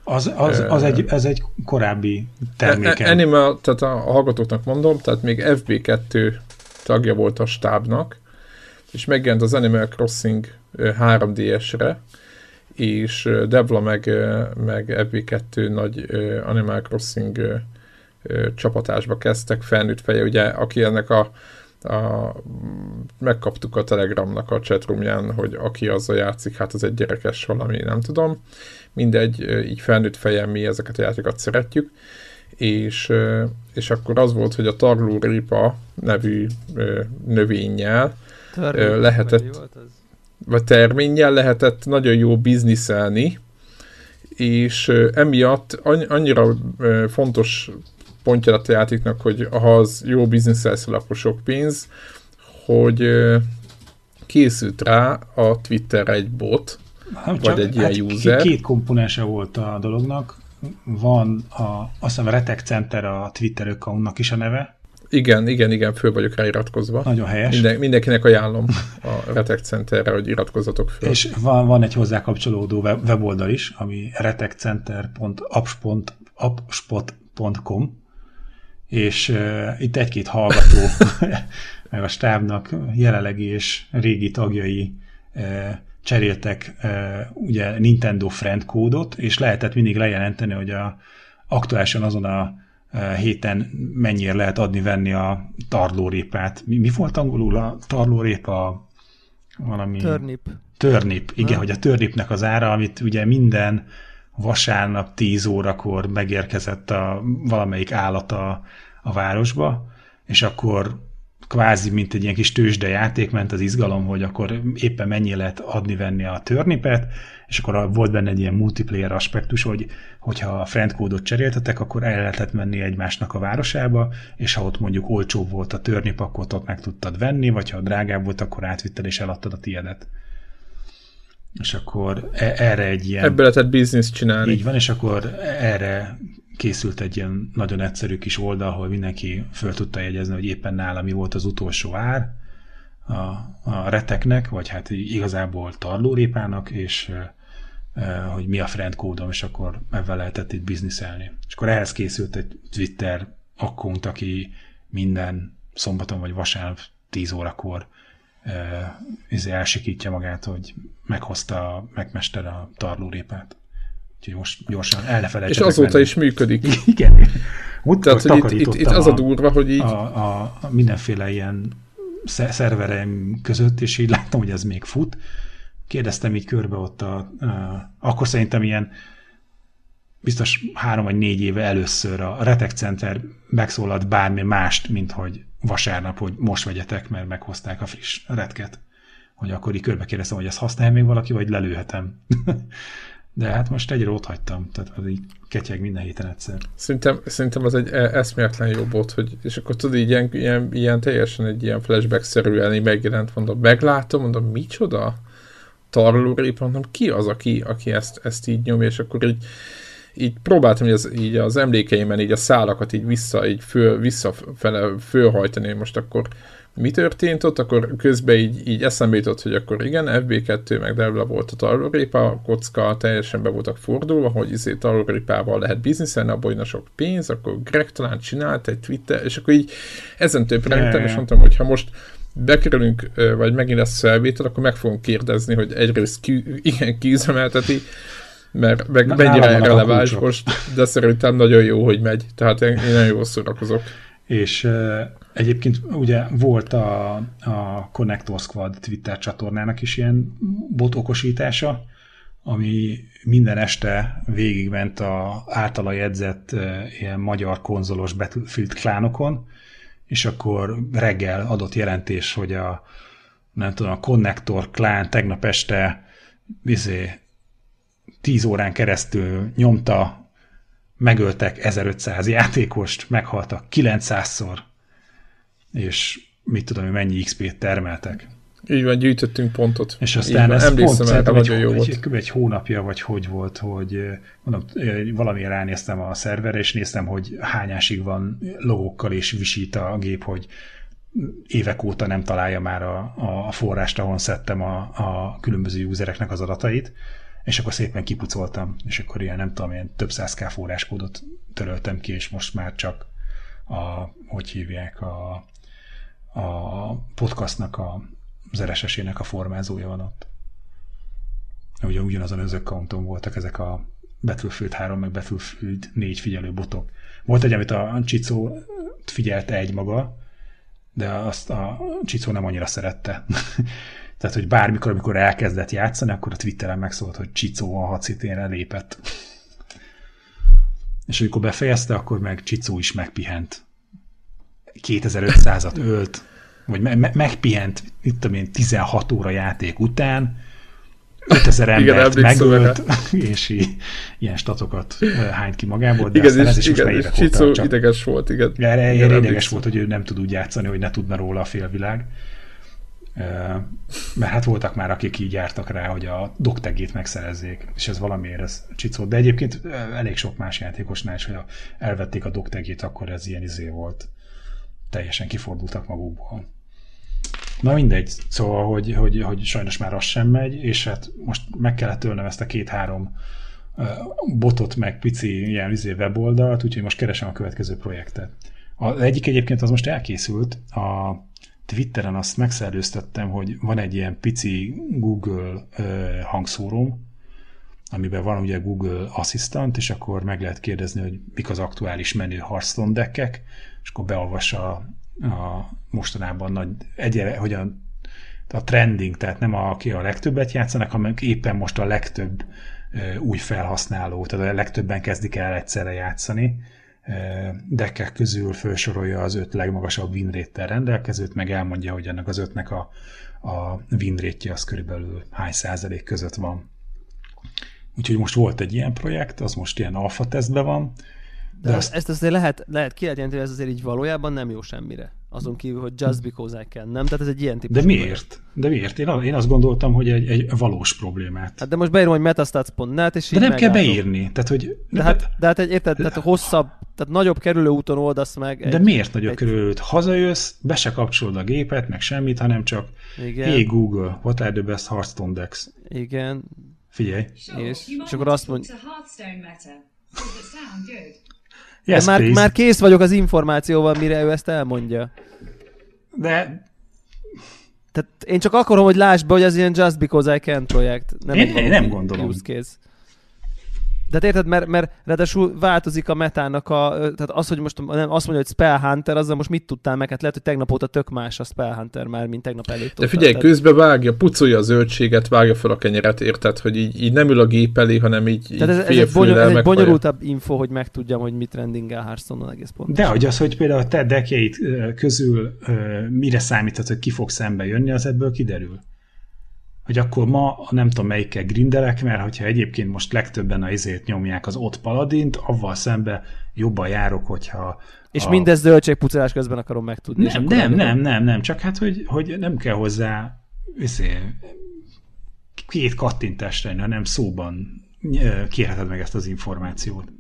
az, az, az egy, ez egy korábbi terméke. Animal, tehát a, a hallgatóknak mondom, tehát még FB2 tagja volt a stábnak, és megjelent az Animal Crossing 3DS-re, és Devla meg, meg FB2 nagy Animal Crossing csapatásba kezdtek, felnőtt feje, ugye, aki ennek a, a megkaptuk a Telegramnak a chatroomján, hogy aki azzal játszik, hát az egy gyerekes valami, nem tudom. Mindegy, így felnőtt fejem mi ezeket a játékokat szeretjük, és, és akkor az volt, hogy a Tarló Ripa nevű növényjel Törvény, lehetett, vagy terménnyel lehetett nagyon jó bizniszelni, és emiatt annyira fontos pontja a játéknak, hogy ha az jó bizniszelsz, akkor sok pénz, hogy készült rá a Twitter egy bot, Nem, vagy egy ilyen hát user. Két komponense volt a dolognak. Van a, azt hiszem a Retek Center a Twitter accountnak is a neve. Igen, igen, igen, föl vagyok rá iratkozva. Nagyon helyes. Minden, mindenkinek ajánlom a Retek Centerre, hogy iratkozzatok föl. És van, van egy hozzá kapcsolódó web- weboldal is, ami retekcenter.appspot.com és uh, itt egy-két hallgató, meg a stábnak jelenlegi és régi tagjai uh, cseréltek uh, ugye Nintendo Friend kódot, és lehetett mindig lejelenteni, hogy a, aktuálisan azon a héten mennyire lehet adni-venni a tarlórépát. Mi, mi volt angolul a tarlórépa? Valami... Turnip. Törnip, igen, Nem. hogy a törnipnek az ára, amit ugye minden vasárnap 10 órakor megérkezett a valamelyik állat a, a városba, és akkor kvázi, mint egy ilyen kis tőzsde játék ment az izgalom, hogy akkor éppen mennyi lehet adni-venni a törnipet, és akkor volt benne egy ilyen multiplayer aspektus, hogy hogyha a friend kódot cseréltetek, akkor el lehetett menni egymásnak a városába, és ha ott mondjuk olcsóbb volt a törnip, akkor ott meg tudtad venni, vagy ha drágább volt, akkor átvitted és eladtad a tiédet. És akkor e- erre egy ilyen... Ebből lehetett bizniszt csinálni. Így van, és akkor erre készült egy ilyen nagyon egyszerű kis oldal, ahol mindenki föl tudta jegyezni, hogy éppen nála mi volt az utolsó ár a, a reteknek, vagy hát igazából tarlórépának, és hogy mi a friend kódom, és akkor ebben lehetett itt bizniszelni. És akkor ehhez készült egy Twitter account, aki minden szombaton vagy vasárnap 10 órakor uh, elsikítja magát, hogy meghozta megmester a tarlórépát. Úgyhogy most gyorsan el ne És azóta menni. is működik. Igen. Múltkor Tehát, hogy itt, itt, itt az a durva, hogy így... a, a, a mindenféle ilyen sze- szerverem között, és így láttam, hogy ez még fut. Kérdeztem így körbe ott a, a akkor szerintem ilyen biztos három vagy négy éve először a Retek Center megszólalt bármi mást, mint hogy vasárnap, hogy most vegyetek, mert meghozták a friss retket. Hogy akkor így körbe kérdeztem, hogy ezt használja még valaki, vagy lelőhetem. De hát most egyre ott hagytam, tehát az így ketyeg minden héten egyszer. Szerintem, szerintem az egy e- eszméletlen jó bot, hogy, és akkor tudod, így ilyen, ilyen, ilyen teljesen egy ilyen flashback-szerűen így megjelent, mondom, meglátom, mondom, micsoda? Tarlórépa, mondom, ki az, aki, aki ezt, ezt így nyomja, és akkor így, így próbáltam így az, így az emlékeimen így a szálakat így vissza, így föl, visszafele fölhajtani, most akkor mi történt ott, akkor közben így, így eszembe jutott, hogy akkor igen, FB2 meg Devla volt a tarlórépa, a kocka teljesen be voltak fordulva, hogy izé tarlórépával lehet bizniszelni, abból jön sok pénz, akkor Greg talán csinált egy Twitter, és akkor így ezen több rendtem, és mondtam, hogy ha most bekerülünk, vagy megint lesz felvétel, akkor meg fogunk kérdezni, hogy egyrészt ki, igen, kiüzemelteti, mert meg mennyire releváns most, de szerintem nagyon jó, hogy megy. Tehát én, én nagyon jól szórakozok. És egyébként ugye volt a, a Connector Squad Twitter csatornának is ilyen bot okosítása, ami minden este végigment a általa jegyzett ilyen magyar konzolos Battlefield klánokon, és akkor reggel adott jelentés, hogy a nem tudom, a Connector klán tegnap este izé, 10 órán keresztül nyomta, megöltek 1500 játékost, meghaltak 900-szor, és mit tudom, hogy mennyi XP-t termeltek. Így van, gyűjtöttünk pontot. És aztán van, ez pont szerintem egy, jó egy, volt. egy, egy hónapja, vagy hogy volt, hogy eh, mondom, eh, valamiért ránéztem a szerverre, és néztem, hogy hányásig van logókkal, és visít a gép, hogy évek óta nem találja már a, a forrást, ahol szedtem a, a különböző usereknek az adatait, és akkor szépen kipucoltam, és akkor ilyen nem tudom, ilyen több száz K forráskódot töröltem ki, és most már csak a, hogy hívják, a, a podcastnak a, az a formázója van ott. Ugye ugyanazon az accounton voltak ezek a Battlefield 3 meg Battlefield 4 figyelő botok. Volt egy, amit a Csicó figyelte egy maga, de azt a Csicó nem annyira szerette. Tehát, hogy bármikor, amikor elkezdett játszani, akkor a Twitteren megszólt, hogy Csicó a haciténre lépett. És amikor befejezte, akkor meg Csicó is megpihent. 2500-at ölt, vagy me- me- megpihent, itt tudom én, 16 óra játék után, 5000 Igen, embert emlékszem megölt, és í- ilyen statokat hányt ki magából, de Igen, aztán ez is most igen, már és évek óta csak ideges volt, igen. erre Igen, ideges volt, hogy ő nem tud úgy játszani, hogy ne tudna róla a félvilág. Mert hát voltak már, akik így jártak rá, hogy a doktegét megszerezzék, és ez valamiért ez csicót. De egyébként elég sok más játékosnál is, hogy elvették a doktegét, akkor ez ilyen izé volt. Teljesen kifordultak magukból. Na mindegy, szóval, hogy, hogy, hogy sajnos már az sem megy, és hát most meg kellett tölnöm ezt a két-három botot, meg pici ilyen izé weboldalt, úgyhogy most keresem a következő projektet. Az egyik egyébként az most elkészült, a Twitteren azt megszerőztettem, hogy van egy ilyen pici Google hangszóróm, amiben van ugye Google Assistant, és akkor meg lehet kérdezni, hogy mik az aktuális menő Hearthstone és akkor beolvassa a, mostanában nagy, egyre, hogyan a trending, tehát nem aki a legtöbbet játszanak, hanem éppen most a legtöbb új felhasználó, tehát a legtöbben kezdik el egyszerre játszani, deckek közül felsorolja az öt legmagasabb winrate rendelkezőt, meg elmondja, hogy ennek az ötnek a, a winrate az körülbelül hány százalék között van. Úgyhogy most volt egy ilyen projekt, az most ilyen alfa tesztben van. De, de azt... ezt azért lehet, lehet ki lehet jelenteni, hogy ez azért így valójában nem jó semmire. Azon kívül, hogy just because I can, nem? Tehát ez egy ilyen típusú. De miért? Projekt. De miért? Én, én azt gondoltam, hogy egy, egy valós problémát. Hát de most beírom, hogy metastats.net, és De nem kell beírni. Tehát, hogy... De, hát, de hát egy, érted, tehát hosszabb, tehát nagyobb kerülő úton oldasz meg. Egy, de miért nagyobb egy... kerülő út? Hazajössz, be se kapcsolod a gépet, meg semmit, hanem csak Igen. Hey Google, what are the best Hearthstone decks? Igen. Figyelj. És, és akkor azt mondja... Yes, már, már kész vagyok az információval, mire ő ezt elmondja. De... Tehát én csak akarom, hogy lásd be, hogy az ilyen Just Because I Can projekt. Nem én, én nem gondolom. Use case. De hát érted, mert, mert ráadásul változik a metának a, tehát az, hogy most nem, azt mondja, hogy Spellhunter, azzal most mit tudtál meg? Hát lehet, hogy tegnap óta tök más a Spellhunter már, mint tegnap előtt. De figyelj, tehát... közben vágja, pucolja a zöldséget, vágja fel a kenyeret, érted, hogy így, így nem ül a gép elé, hanem így, tehát ez, ez, egy, bonyol, ez egy bonyolultabb info, hogy megtudjam, hogy mit trendingel Hearthstone-on egész pontosan. De hogy az, hogy például a te dekjeid közül mire számíthat, hogy ki fog szembe jönni, az ebből kiderül hogy akkor ma nem tudom melyikkel grindelek, mert hogyha egyébként most legtöbben a izét nyomják az ott paladint, avval szembe jobban járok, hogyha és a... mindez zöldségpucolás közben akarom megtudni. Nem, nem, nem, nem, nem, csak hát, hogy, hogy nem kell hozzá izé, két kattintást lenni, hanem szóban kérheted meg ezt az információt.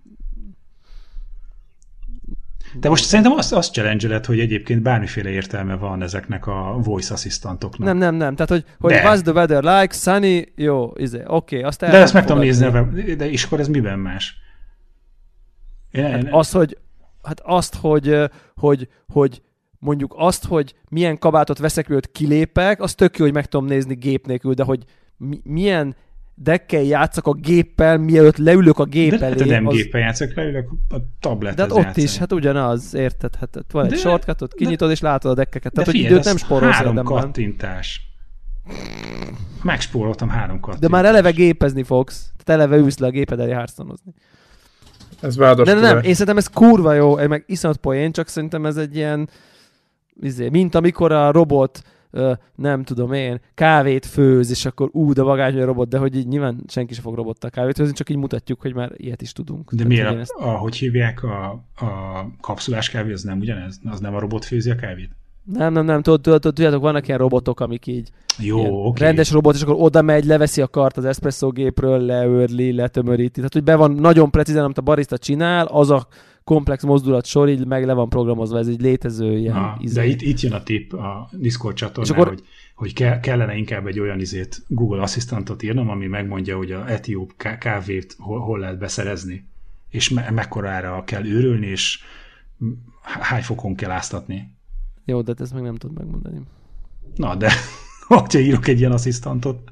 De most szerintem azt, azt challenge hogy egyébként bármiféle értelme van ezeknek a voice assistantoknak. Nem, nem, nem. Tehát, hogy, hogy what's the weather like, sunny, jó, izé, oké, okay, azt el De ezt meg tudom nézni, de és akkor ez miben más? Én, hát az, hogy, hát azt, hogy, hogy, hogy mondjuk azt, hogy milyen kabátot veszek, hogy kilépek, az tök jó, hogy meg tudom nézni gép nélkül, de hogy mi, milyen dekkel játszok a géppel, mielőtt leülök a gép de, elé. De nem az... géppel játszok, leülök a tablethez De hát ott játszani. is, hát ugyanaz, érted? Hát van egy de, shortcutot, kinyitod de, és látod a dekkeket. Tehát, hogy időt nem spórolsz három érdemben. kattintás. Megspóroltam három kattintás. De már eleve gépezni fogsz. Tehát eleve ülsz le a géped elé hársztonozni. Ez vádos. De nem, én szerintem ez kurva jó, meg iszonyat poén, csak szerintem ez egy ilyen, izé, mint amikor a robot nem tudom én, kávét főz, és akkor ú, de vagány a robot, de hogy így nyilván senki sem fog robottal kávét főzni, csak így mutatjuk, hogy már ilyet is tudunk. De miért? A, ezt... a, hogy hívják a, a kapszulás kávé, az nem ugyanez? Az nem a robot főzi a kávét? Nem, nem, nem, tudjátok, vannak ilyen robotok, amik így Jó, okay. rendes robot, és akkor oda megy, leveszi a kart az espresso gépről, leörli, letömöríti. Tehát, hogy be van nagyon precízen, amit a barista csinál, az a komplex mozdulat sor, így meg le van programozva, ez egy létező ilyen Na, izé. De itt, itt jön a tip a Discord csatornán, akkor... hogy, hogy ke, kellene inkább egy olyan izét Google Assistantot írnom, ami megmondja, hogy a etióp kávét hol, hol lehet beszerezni, és me, mekkorára kell őrülni, és hány fokon kell áztatni. Jó, de ezt meg nem tudod megmondani. Na, de hogyha írok egy ilyen asszisztantot,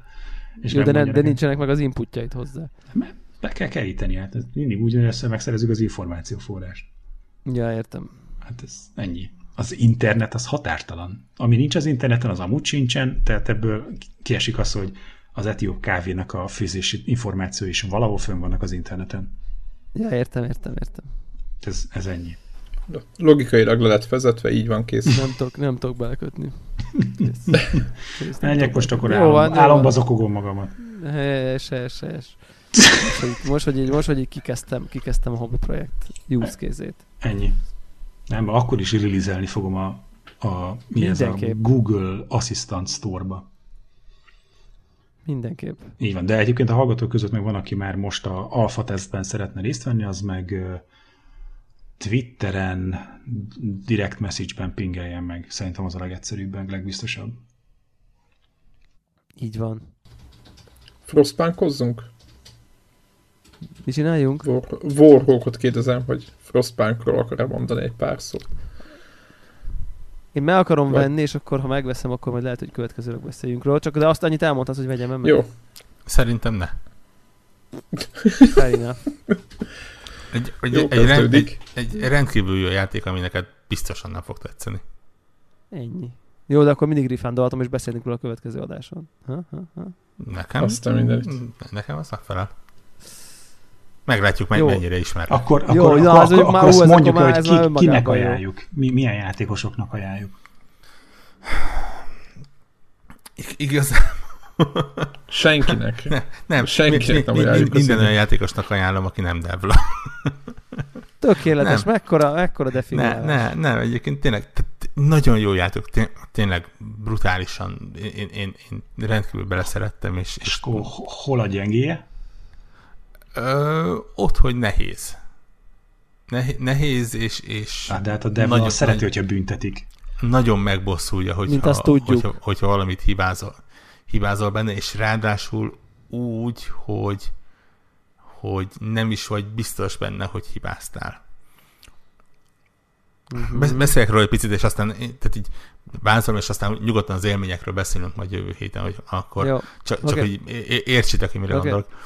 és Jó, de, ne, de nincsenek meg az inputjait hozzá. Be kell keríteni, hát ez mindig úgy, hogy megszerezzük az információforrást. Ja, értem. Hát ez ennyi. Az internet az határtalan. Ami nincs az interneten, az amúgy sincsen, tehát ebből kiesik az, hogy az etióp kávénak a főzési információ is valahol fönn vannak az interneten. Ja, értem, értem, értem. Ez, ez ennyi. Logikailag le lett vezetve, így van kész. Nem tudok, nem tudok belekötni. Menjek most akkor álom, van, álomba zokogom magamat. Hes, hes, hes. Most, hogy, most, hogy így, most, hogy így kikezdtem, kikezdtem a hobby projekt use kézét. Ennyi. Nem, akkor is rilizelni fogom a, a, mi ez a. Google Assistant Store-ba. Mindenképp. Így van, de egyébként a hallgatók között meg van, aki már most a alfa tesztben szeretne részt venni, az meg Twitteren, direct message-ben pingeljen meg. Szerintem az a legegyszerűbb, meg legbiztosabb. Így van. Frostpunkozzunk? Mi csináljunk? War- Warhawkot kérdezem, hogy Frostpunkról akar-e mondani egy pár szót. Én meg akarom Vagy- venni, és akkor ha megveszem, akkor majd lehet, hogy következőleg beszéljünk róla. Csak de azt annyit elmondtad, hogy vegyem meg. Jó, Szerintem ne. Fair enough. Egy, egy, Jó egy, rend, egy, egy rendkívül jó játék, ami neked biztosan nem fog tetszeni. Ennyi. Jó, de akkor mindig refundolhatom, és beszélünk róla a következő adáson. Ha, ha, ha. Nekem? Aztán mindenit. Nekem az megfelel. Meglátjuk, meg Jó. mennyire ismer. Akkor, Jó, akkor, na, akkor, akkor, már akkor azt mondjuk, akkor már- hogy ki, kinek ajánljuk, mi, milyen játékosoknak ajánljuk. Igazán senkinek. nem. Senkinek nem mi- mi- ajánljuk Minden olyan játékosnak ajánlom, aki nem devla. Tökéletes, Nem. mekkora, mekkora Ne, definiálás. ne, nem, egyébként tényleg nagyon jó játék, té- tényleg brutálisan, én, én, én, én rendkívül beleszerettem, és, És és akkor ho- hol a gyengéje? Ö, ott, hogy nehéz. Nehéz, nehéz és, és Hát, de hát a Devla Nagyon- szereti, nagyon- hogyha büntetik. nagyon megbosszulja, hogyha, Mint azt tudjuk. hogyha, hogyha valamit hibázol, hibázol benne, és ráadásul úgy, hogy, hogy nem is vagy biztos benne, hogy hibáztál. Mhm. Besz- Beszéljek róla egy picit, és aztán tehát így vázolom, és aztán nyugodtan az élményekről beszélünk majd jövő héten, hogy akkor Jó, csak, csak oké. hogy értsétek, hogy mire Oké. gondolok.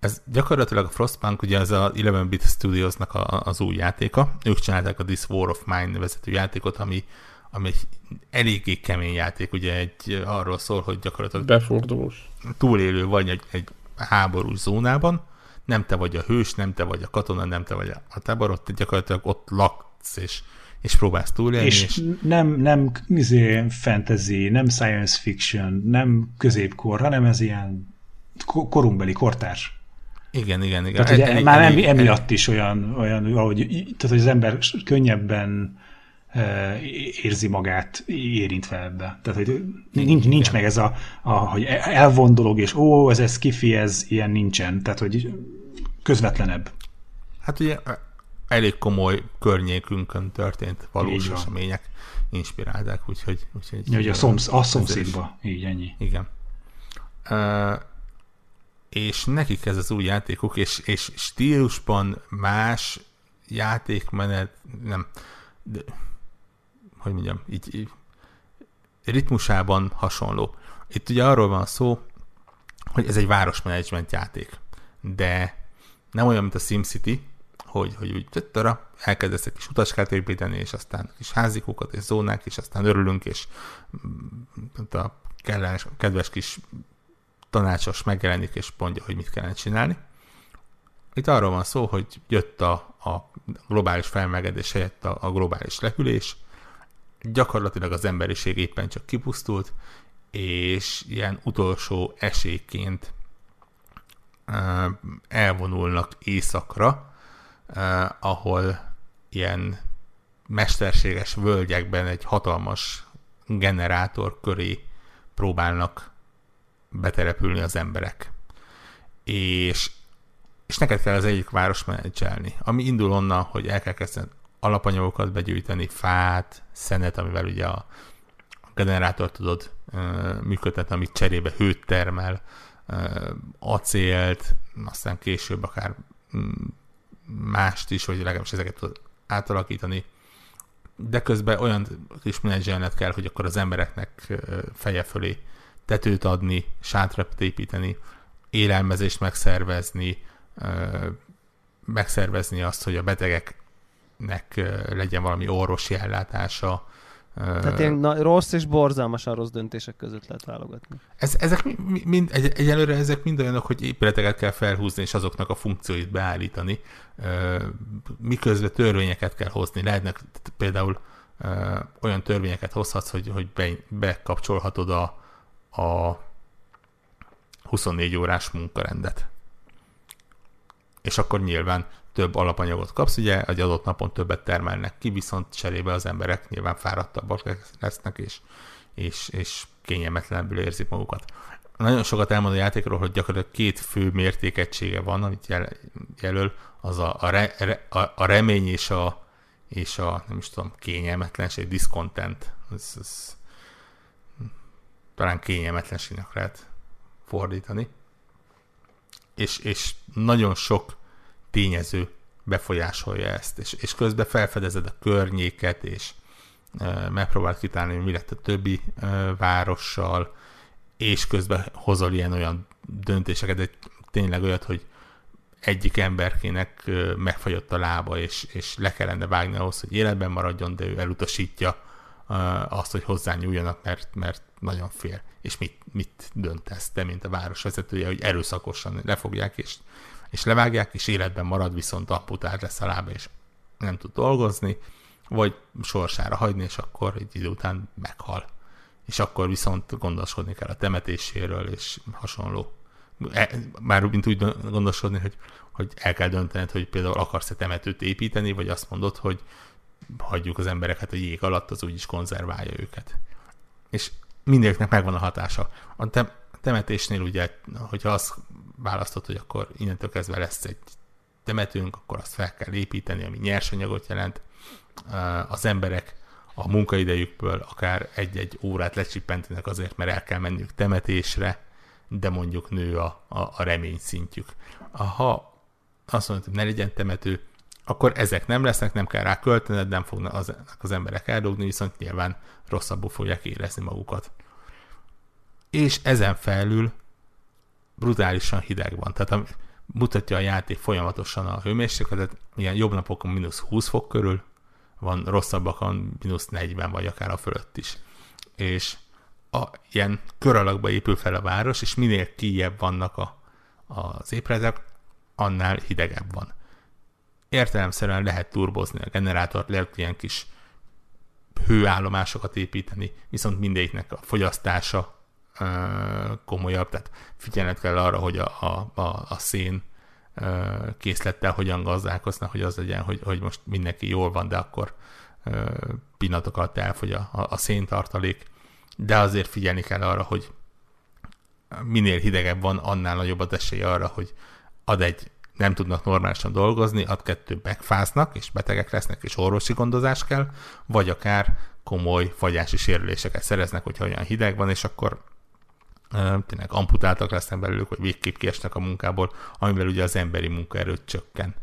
Ez gyakorlatilag a Frostpunk, ugye ez a 11-bit Studiosnak a, az új játéka. Ők csinálták a This War of Mine nevezetű játékot, ami, ami egy eléggé kemény játék, ugye egy arról szól, hogy gyakorlatilag Befordulós. túlélő vagy egy, egy háborús zónában, nem te vagy a hős, nem te vagy a katona, nem te vagy a, a tábor, ott gyakorlatilag ott laksz, és, és próbálsz túlélni, és, És nem, nem izé, fantasy, nem science fiction, nem középkor, hanem ez ilyen ko- korunkbeli kortárs. Igen, igen, igen. Tehát ugye Elég- már emi, emiatt is olyan, olyan ahogy, tehát hogy az ember könnyebben e, érzi magát érintve ebbe. Tehát, hogy nincs, nincs meg ez a, a, hogy elvondolog, és ó, ez, ez kifi, ez ilyen nincsen. Tehát, hogy közvetlenebb. Hát ugye elég komoly környékünkön történt valós események inspirálták, úgyhogy... úgyhogy Ja, hogy a, szomsz, a szomszédba. Így, ennyi. Igen. Uh, és nekik ez az új játékuk, és, és stílusban más játékmenet, nem, de, hogy mondjam, így, így ritmusában hasonló. Itt ugye arról van szó, hogy ez egy városmenedzsment játék, de nem olyan, mint a SimCity, hogy, hogy úgy töttöra, elkezdesz egy kis utaskát építeni, és aztán kis házikókat és zónák, és aztán örülünk, és mm, a kellemes, kedves kis tanácsos megjelenik, és mondja, hogy mit kellene csinálni. Itt arról van szó, hogy jött a, a globális felmelegedés helyett a, a globális lehűlés, gyakorlatilag az emberiség éppen csak kipusztult, és ilyen utolsó esélyként elvonulnak északra, ahol ilyen mesterséges völgyekben egy hatalmas generátor köré próbálnak betelepülni az emberek. És, és neked kell az egyik város menedzselni, ami indul onnan, hogy el kell kezdeni alapanyagokat begyűjteni, fát, szenet, amivel ugye a generátor tudod működtetni, amit cserébe hőt termel, acélt, aztán később akár mm, mást is, hogy legalábbis ezeket tudod átalakítani, de közben olyan kis menedzselnet kell, hogy akkor az embereknek feje fölé tetőt adni, sátrat építeni, élelmezést megszervezni, megszervezni azt, hogy a betegeknek legyen valami orvosi ellátása. Tehát ilyen na, rossz és borzalmasan rossz döntések között lehet válogatni. Ez, ezek mi- mi- mind, egy, egyelőre ezek mind olyanok, hogy épületeket kell felhúzni, és azoknak a funkcióit beállítani. Miközben törvényeket kell hozni. Lehetnek például olyan törvényeket hozhatsz, hogy, hogy be, bekapcsolhatod a, a 24 órás munkarendet. És akkor nyilván több alapanyagot kapsz, ugye egy adott napon többet termelnek ki, viszont cserébe az emberek nyilván fáradtabbak lesznek, és, és, és kényelmetlenebbül érzik magukat. Nagyon sokat elmond a játékról, hogy gyakorlatilag két fő mértékegysége van, amit jel, jelöl, az a, a, re, a, a remény és a, és a, nem is tudom, kényelmetlenség, discontent. Ez, ez, talán kényelmetlenségnek lehet fordítani. És, és nagyon sok tényező befolyásolja ezt, és, és közben felfedezed a környéket, és e, megpróbáld kitálni, mi lett a többi e, várossal, és közben hozol ilyen olyan döntéseket, de tényleg olyat, hogy egyik emberkének megfagyott a lába, és, és le kellene vágni ahhoz, hogy életben maradjon, de ő elutasítja azt, hogy hozzá nyúljanak, mert, mert nagyon fél. És mit, mit döntesz te, mint a városvezetője, hogy erőszakosan lefogják, és, és levágják, és életben marad, viszont amputált lesz a lába, és nem tud dolgozni, vagy sorsára hagyni, és akkor egy idő után meghal. És akkor viszont gondoskodni kell a temetéséről, és hasonló. E, már mint úgy gondoskodni, hogy, hogy el kell döntened, hogy például akarsz-e temetőt építeni, vagy azt mondod, hogy hagyjuk az embereket a jég alatt, az úgyis konzerválja őket. És mindegyiknek megvan a hatása. A temetésnél ugye, hogyha azt választod, hogy akkor innentől kezdve lesz egy temetőnk, akkor azt fel kell építeni, ami nyersanyagot jelent. Az emberek a munkaidejükből akár egy-egy órát lecsippentenek azért, mert el kell menniük temetésre, de mondjuk nő a, a, a remény szintjük. Ha azt mondod, hogy ne legyen temető, akkor ezek nem lesznek, nem kell rá költened, nem fognak az, az emberek eldugni, viszont nyilván rosszabbul fogják érezni magukat. És ezen felül brutálisan hideg van. Tehát a, mutatja a játék folyamatosan a hőmérsékletet, ilyen jobb napokon mínusz 20 fok körül, van rosszabbakon mínusz 40 vagy akár a fölött is. És a, ilyen kör alakba épül fel a város, és minél kijebb vannak a, az épületek, annál hidegebb van. Értelemszerűen lehet turbozni a generátort, lehet ilyen kis hőállomásokat építeni, viszont mindegyiknek a fogyasztása ö, komolyabb, tehát figyelned kell arra, hogy a, a, a, a szén ö, készlettel hogyan gazdálkoznak, hogy az legyen, hogy, hogy most mindenki jól van, de akkor ö, pillanatok alatt elfogy a, a széntartalék, de azért figyelni kell arra, hogy minél hidegebb van, annál nagyobb az esély arra, hogy ad egy nem tudnak normálisan dolgozni, ad kettő megfáznak, és betegek lesznek, és orvosi gondozás kell, vagy akár komoly fagyási sérüléseket szereznek, hogyha olyan hideg van, és akkor tényleg amputáltak lesznek belőlük, vagy végképp kiesnek a munkából, amivel ugye az emberi munkaerőt csökken.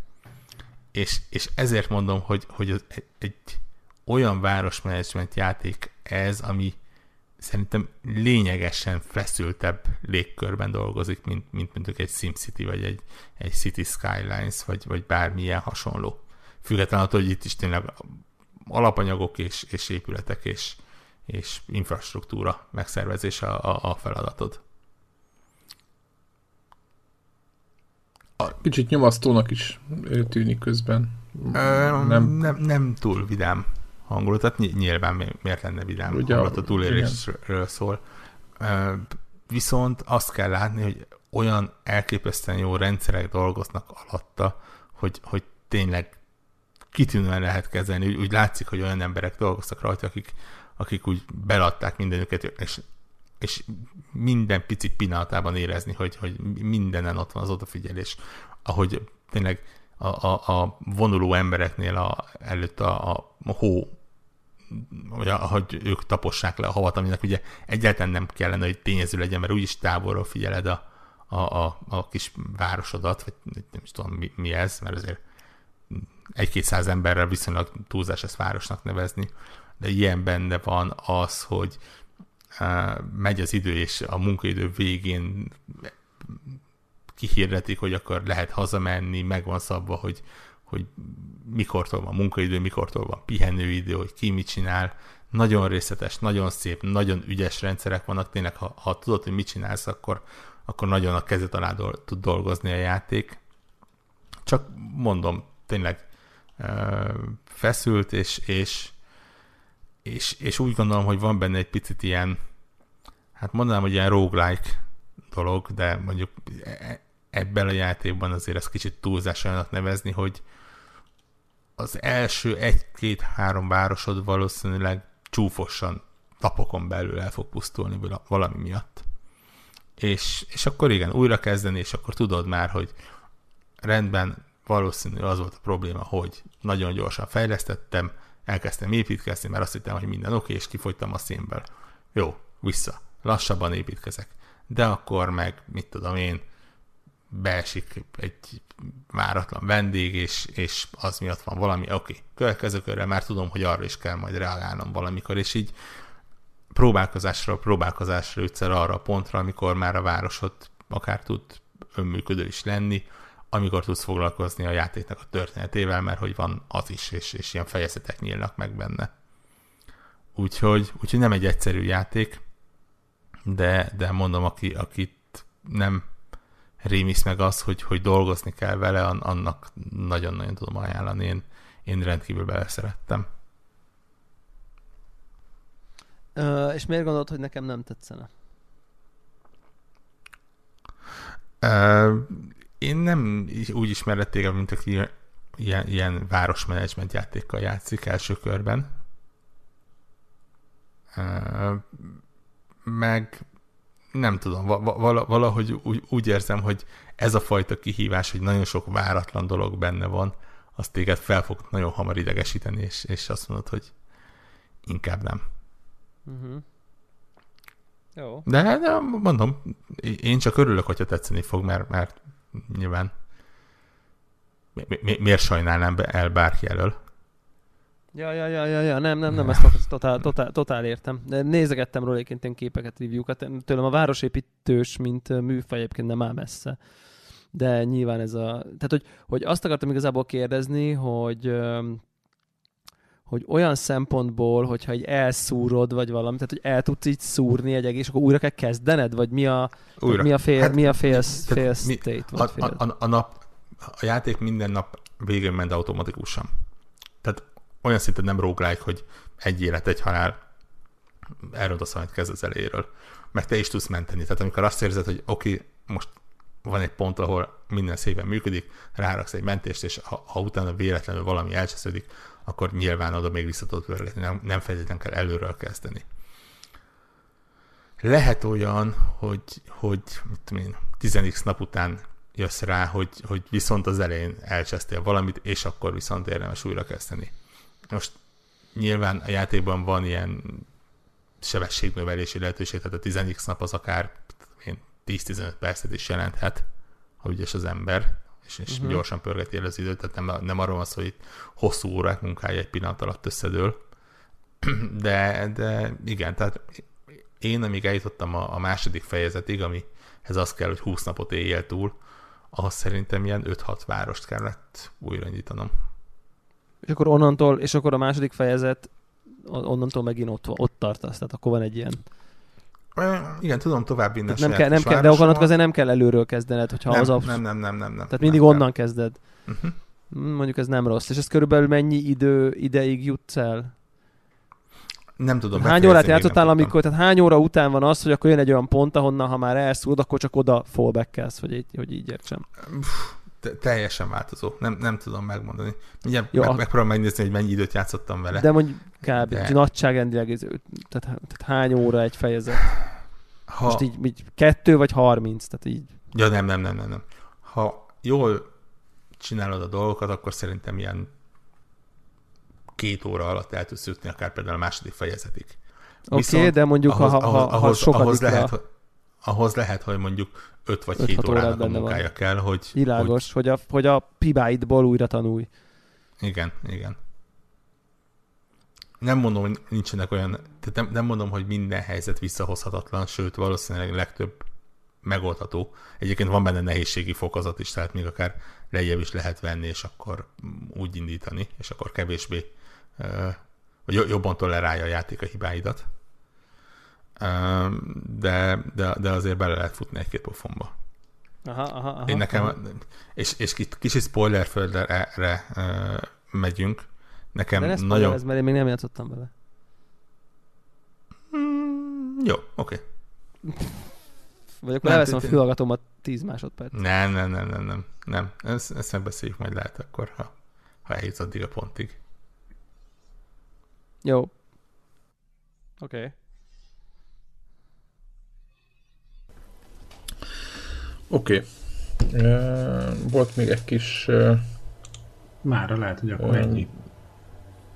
És, és ezért mondom, hogy, hogy az egy, egy olyan városmenedzsment játék ez, ami szerintem lényegesen feszültebb légkörben dolgozik, mint, mint mondjuk egy SimCity, vagy egy, egy City Skylines, vagy, vagy bármilyen hasonló. Függetlenül attól, hogy itt is tényleg alapanyagok és, és épületek és, és infrastruktúra megszervezése a, a feladatod. A... Kicsit nyomasztónak is tűnik közben. Ö, nem... Nem, nem túl vidám hangulatot, nyilván miért lenne vidám Ugye, hangulat a túlélésről szól. Viszont azt kell látni, hogy olyan elképesztően jó rendszerek dolgoznak alatta, hogy, hogy tényleg kitűnően lehet kezelni. Úgy, úgy látszik, hogy olyan emberek dolgoztak rajta, akik, akik úgy beladták mindenüket, és, és minden pici pillanatában érezni, hogy, hogy mindenen ott van az odafigyelés. Ahogy tényleg a, a, a vonuló embereknél a, előtt a, a hó vagy hogy ők tapossák le a havat, aminek ugye egyáltalán nem kellene, hogy tényező legyen, mert úgyis távolról figyeled a, a, a, a kis városodat, vagy nem is tudom mi, mi ez, mert azért egy-két száz emberrel viszonylag túlzás ezt városnak nevezni, de ilyen benne az az, hogy uh, megy az idő, és a munkaidő végén kihirdetik, hogy akkor lehet hazamenni, meg van szabva, hogy, hogy mikortól van munkaidő, mikortól van pihenőidő, hogy ki mit csinál. Nagyon részletes, nagyon szép, nagyon ügyes rendszerek vannak. Tényleg, ha, ha tudod, hogy mit csinálsz, akkor, akkor nagyon a kezet alá do- tud dolgozni a játék. Csak mondom, tényleg feszült, és, és, és, és úgy gondolom, hogy van benne egy picit ilyen, hát mondanám, hogy ilyen roguelike dolog, de mondjuk e, e, ebben a játékban azért ez kicsit túlzásának nevezni, hogy az első egy-két-három városod valószínűleg csúfosan napokon belül el fog pusztulni valami miatt. És, és akkor igen, újra kezdeni, és akkor tudod már, hogy rendben, valószínű az volt a probléma, hogy nagyon gyorsan fejlesztettem, elkezdtem építkezni, mert azt hittem, hogy minden oké, és kifogytam a színből. Jó, vissza. Lassabban építkezek. De akkor meg, mit tudom én, beesik egy váratlan vendég, és, és az miatt van valami, oké, okay, következő körre már tudom, hogy arra is kell majd reagálnom valamikor, és így próbálkozásra, próbálkozásra jutsz el arra a pontra, amikor már a városod akár tud önműködő is lenni, amikor tudsz foglalkozni a játéknak a történetével, mert hogy van az is, és, és ilyen fejezetek nyílnak meg benne. Úgyhogy, úgyhogy nem egy egyszerű játék, de, de mondom, aki, akit nem rémisz meg az, hogy, hogy dolgozni kell vele, annak nagyon-nagyon tudom ajánlani. Én, én rendkívül beleszerettem. Uh, és miért gondolod, hogy nekem nem tetszene? Uh, én nem úgy ismerlek téged, mint aki ilyen, ilyen városmenedzsment játékkal játszik első körben. Uh, meg nem tudom, valahogy úgy, úgy érzem, hogy ez a fajta kihívás, hogy nagyon sok váratlan dolog benne van, az téged fel fog nagyon hamar idegesíteni, és, és azt mondod, hogy inkább nem. Uh-huh. Jó. De, de mondom, én csak örülök, hogyha tetszeni fog, mert, mert nyilván mi, mi, miért sajnálnám el bárki elől? Ja, ja, ja, ja, ja, nem, nem, nem, ezt totál, totál, totál értem. De nézegettem róla egyébként képeket, review-kat. Tőlem a városépítős, mint műfaj egyébként nem áll messze. De nyilván ez a... Tehát, hogy, hogy azt akartam igazából kérdezni, hogy hogy olyan szempontból, hogyha egy elszúrod, vagy valami, tehát hogy el tudsz így szúrni egy egész, akkor újra kell kezdened, vagy mi a, újra. Mi a fél, hát, mi a fél, fél state? Mi, vagy a, fél? A, a, a, nap, a játék minden nap végén ment automatikusan. Tehát olyan szinten nem roguelike, hogy egy élet, egy halál, elrontasz valamit kezd az elejéről. Meg te is tudsz menteni. Tehát amikor azt érzed, hogy oké, okay, most van egy pont, ahol minden szépen működik, ráraksz egy mentést, és ha, ha utána véletlenül valami elcsesződik, akkor nyilván oda még vissza tudod pörgetni, nem, nem feltétlenül kell előről kezdeni. Lehet olyan, hogy, hogy mit tudom én, 10 nap után jössz rá, hogy, hogy viszont az elején elcsesztél valamit, és akkor viszont érdemes újra kezdeni. Most nyilván a játékban van ilyen sebességnövelési lehetőség, tehát a 10 nap az akár 10-15 percet is jelenthet, ha ügyes az ember, és, és uh-huh. gyorsan pörgeti el az időt, tehát nem, nem arról van szó, hogy itt hosszú órák munkája egy pillanat alatt összedől. De, de igen, tehát én, amíg eljutottam a, a második fejezetig, ami ez az kell, hogy 20 napot éljél túl, ahhoz szerintem ilyen 5-6 várost kellett újra nyitanom. És akkor onnantól, és akkor a második fejezet, onnantól megint ott, ott tartasz, tehát akkor van egy ilyen igen, tudom tovább vinni nem kell, nem kell, De akkor azért nem kell előről kezdened, hogyha nem, az a... Nem, nem, nem, nem, nem. Tehát mindig nem onnan kell. kezded. Uh-huh. Mondjuk ez nem rossz. És ez körülbelül mennyi idő, ideig jutsz el? Nem tudom. Hány órát játszottál, amikor, tehát hány óra után van az, hogy akkor jön egy olyan pont, ahonnan, ha már elszúrod, akkor csak oda fallback hogy így, hogy így értsem. Te, teljesen változó. Nem, nem tudom megmondani. Ugye Jó, meg, megpróbálom megnézni, hogy mennyi időt játszottam vele. De mondjuk kb. De... nagyságrendileg, tehát, tehát hány óra egy fejezet? Ha... Most így, így kettő vagy harminc, tehát így. Ja, nem, nem, nem, nem, nem. Ha jól csinálod a dolgokat, akkor szerintem ilyen két óra alatt el tudsz jutni, akár például a második fejezetig. Oké, okay, de mondjuk ahhoz, ha, ha, ahhoz, ha ahhoz, ahhoz lehet, hogy, ahhoz lehet, hogy mondjuk 5 vagy 7 órának a munkája van. kell, hogy... Világos, hogy, hogy a, hogy a pibáidból újra tanulj. Igen, igen. Nem mondom, hogy nincsenek olyan, tehát nem, nem mondom, hogy minden helyzet visszahozhatatlan, sőt, valószínűleg legtöbb megoldható. Egyébként van benne nehézségi fokozat is, tehát még akár lejjebb is lehet venni, és akkor úgy indítani, és akkor kevésbé, vagy jobban tolerálja a játék a hibáidat de, de, de azért bele lehet futni egy-két pofonba. Aha, aha, aha, Én nekem, aha. és, és kicsi spoiler földre erre, megyünk. Nekem de nagyon... Ez, mert én még nem játszottam bele. Mm, jó, oké. Okay. Vagy akkor Nem, elveszem a fülhallgatómat 10 másodperc. Nem, nem, nem, nem, nem. nem. Ezt, ezt megbeszéljük majd lehet akkor, ha, ha eljutsz addig a pontig. Jó. Oké. Okay. Oké. Okay. Volt még egy kis... Mára lehet, hogy akkor ennyi.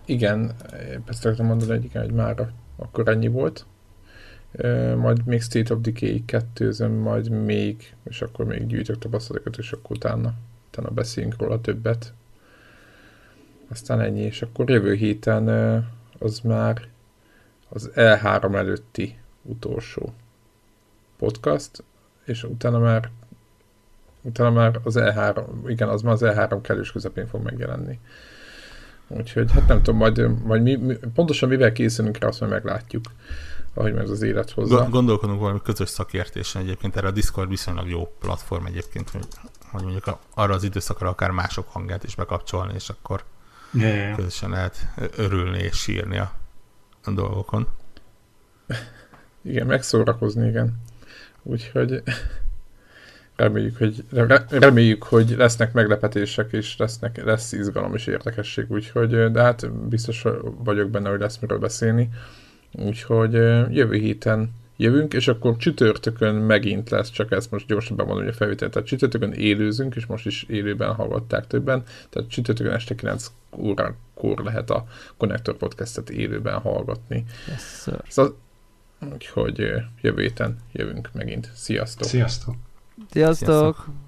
Igen, ezt akartam mondani egyik, hogy már akkor ennyi volt. Majd még State of Decay 2 majd még, és akkor még gyűjtök tapasztalatokat, és akkor utána, utána beszéljünk róla többet. Aztán ennyi, és akkor jövő héten az már az E3 előtti utolsó podcast, és utána már utána már az E3, igen, az már az E3 kellős közepén fog megjelenni. Úgyhogy hát nem tudom, majd, majd mi, mi, pontosan mivel készülünk rá, azt majd meglátjuk, ahogy meg az élet hozza. Go- Gondolkodunk valami közös szakértésen egyébként, erre a Discord viszonylag jó platform egyébként, hogy, hogy mondjuk a, arra az időszakra akár mások hangját is bekapcsolni, és akkor ja. közösen lehet örülni és sírni a, a dolgokon. Igen, megszórakozni, igen. Úgyhogy reméljük, hogy, re, reméljük, hogy lesznek meglepetések, és lesznek, lesz izgalom és érdekesség, úgyhogy, de hát biztos vagyok benne, hogy lesz miről beszélni. Úgyhogy jövő héten jövünk, és akkor csütörtökön megint lesz, csak ezt most gyorsan bemondom, hogy a felvételt. Tehát csütörtökön élőzünk, és most is élőben hallgatták többen, tehát csütörtökön este 9 órakor lehet a Connector Podcastet élőben hallgatni. Yes, sir. Szóval, úgyhogy jövő héten jövünk megint. Sziasztok! Sziasztok! Sziasztok! Sziasztok.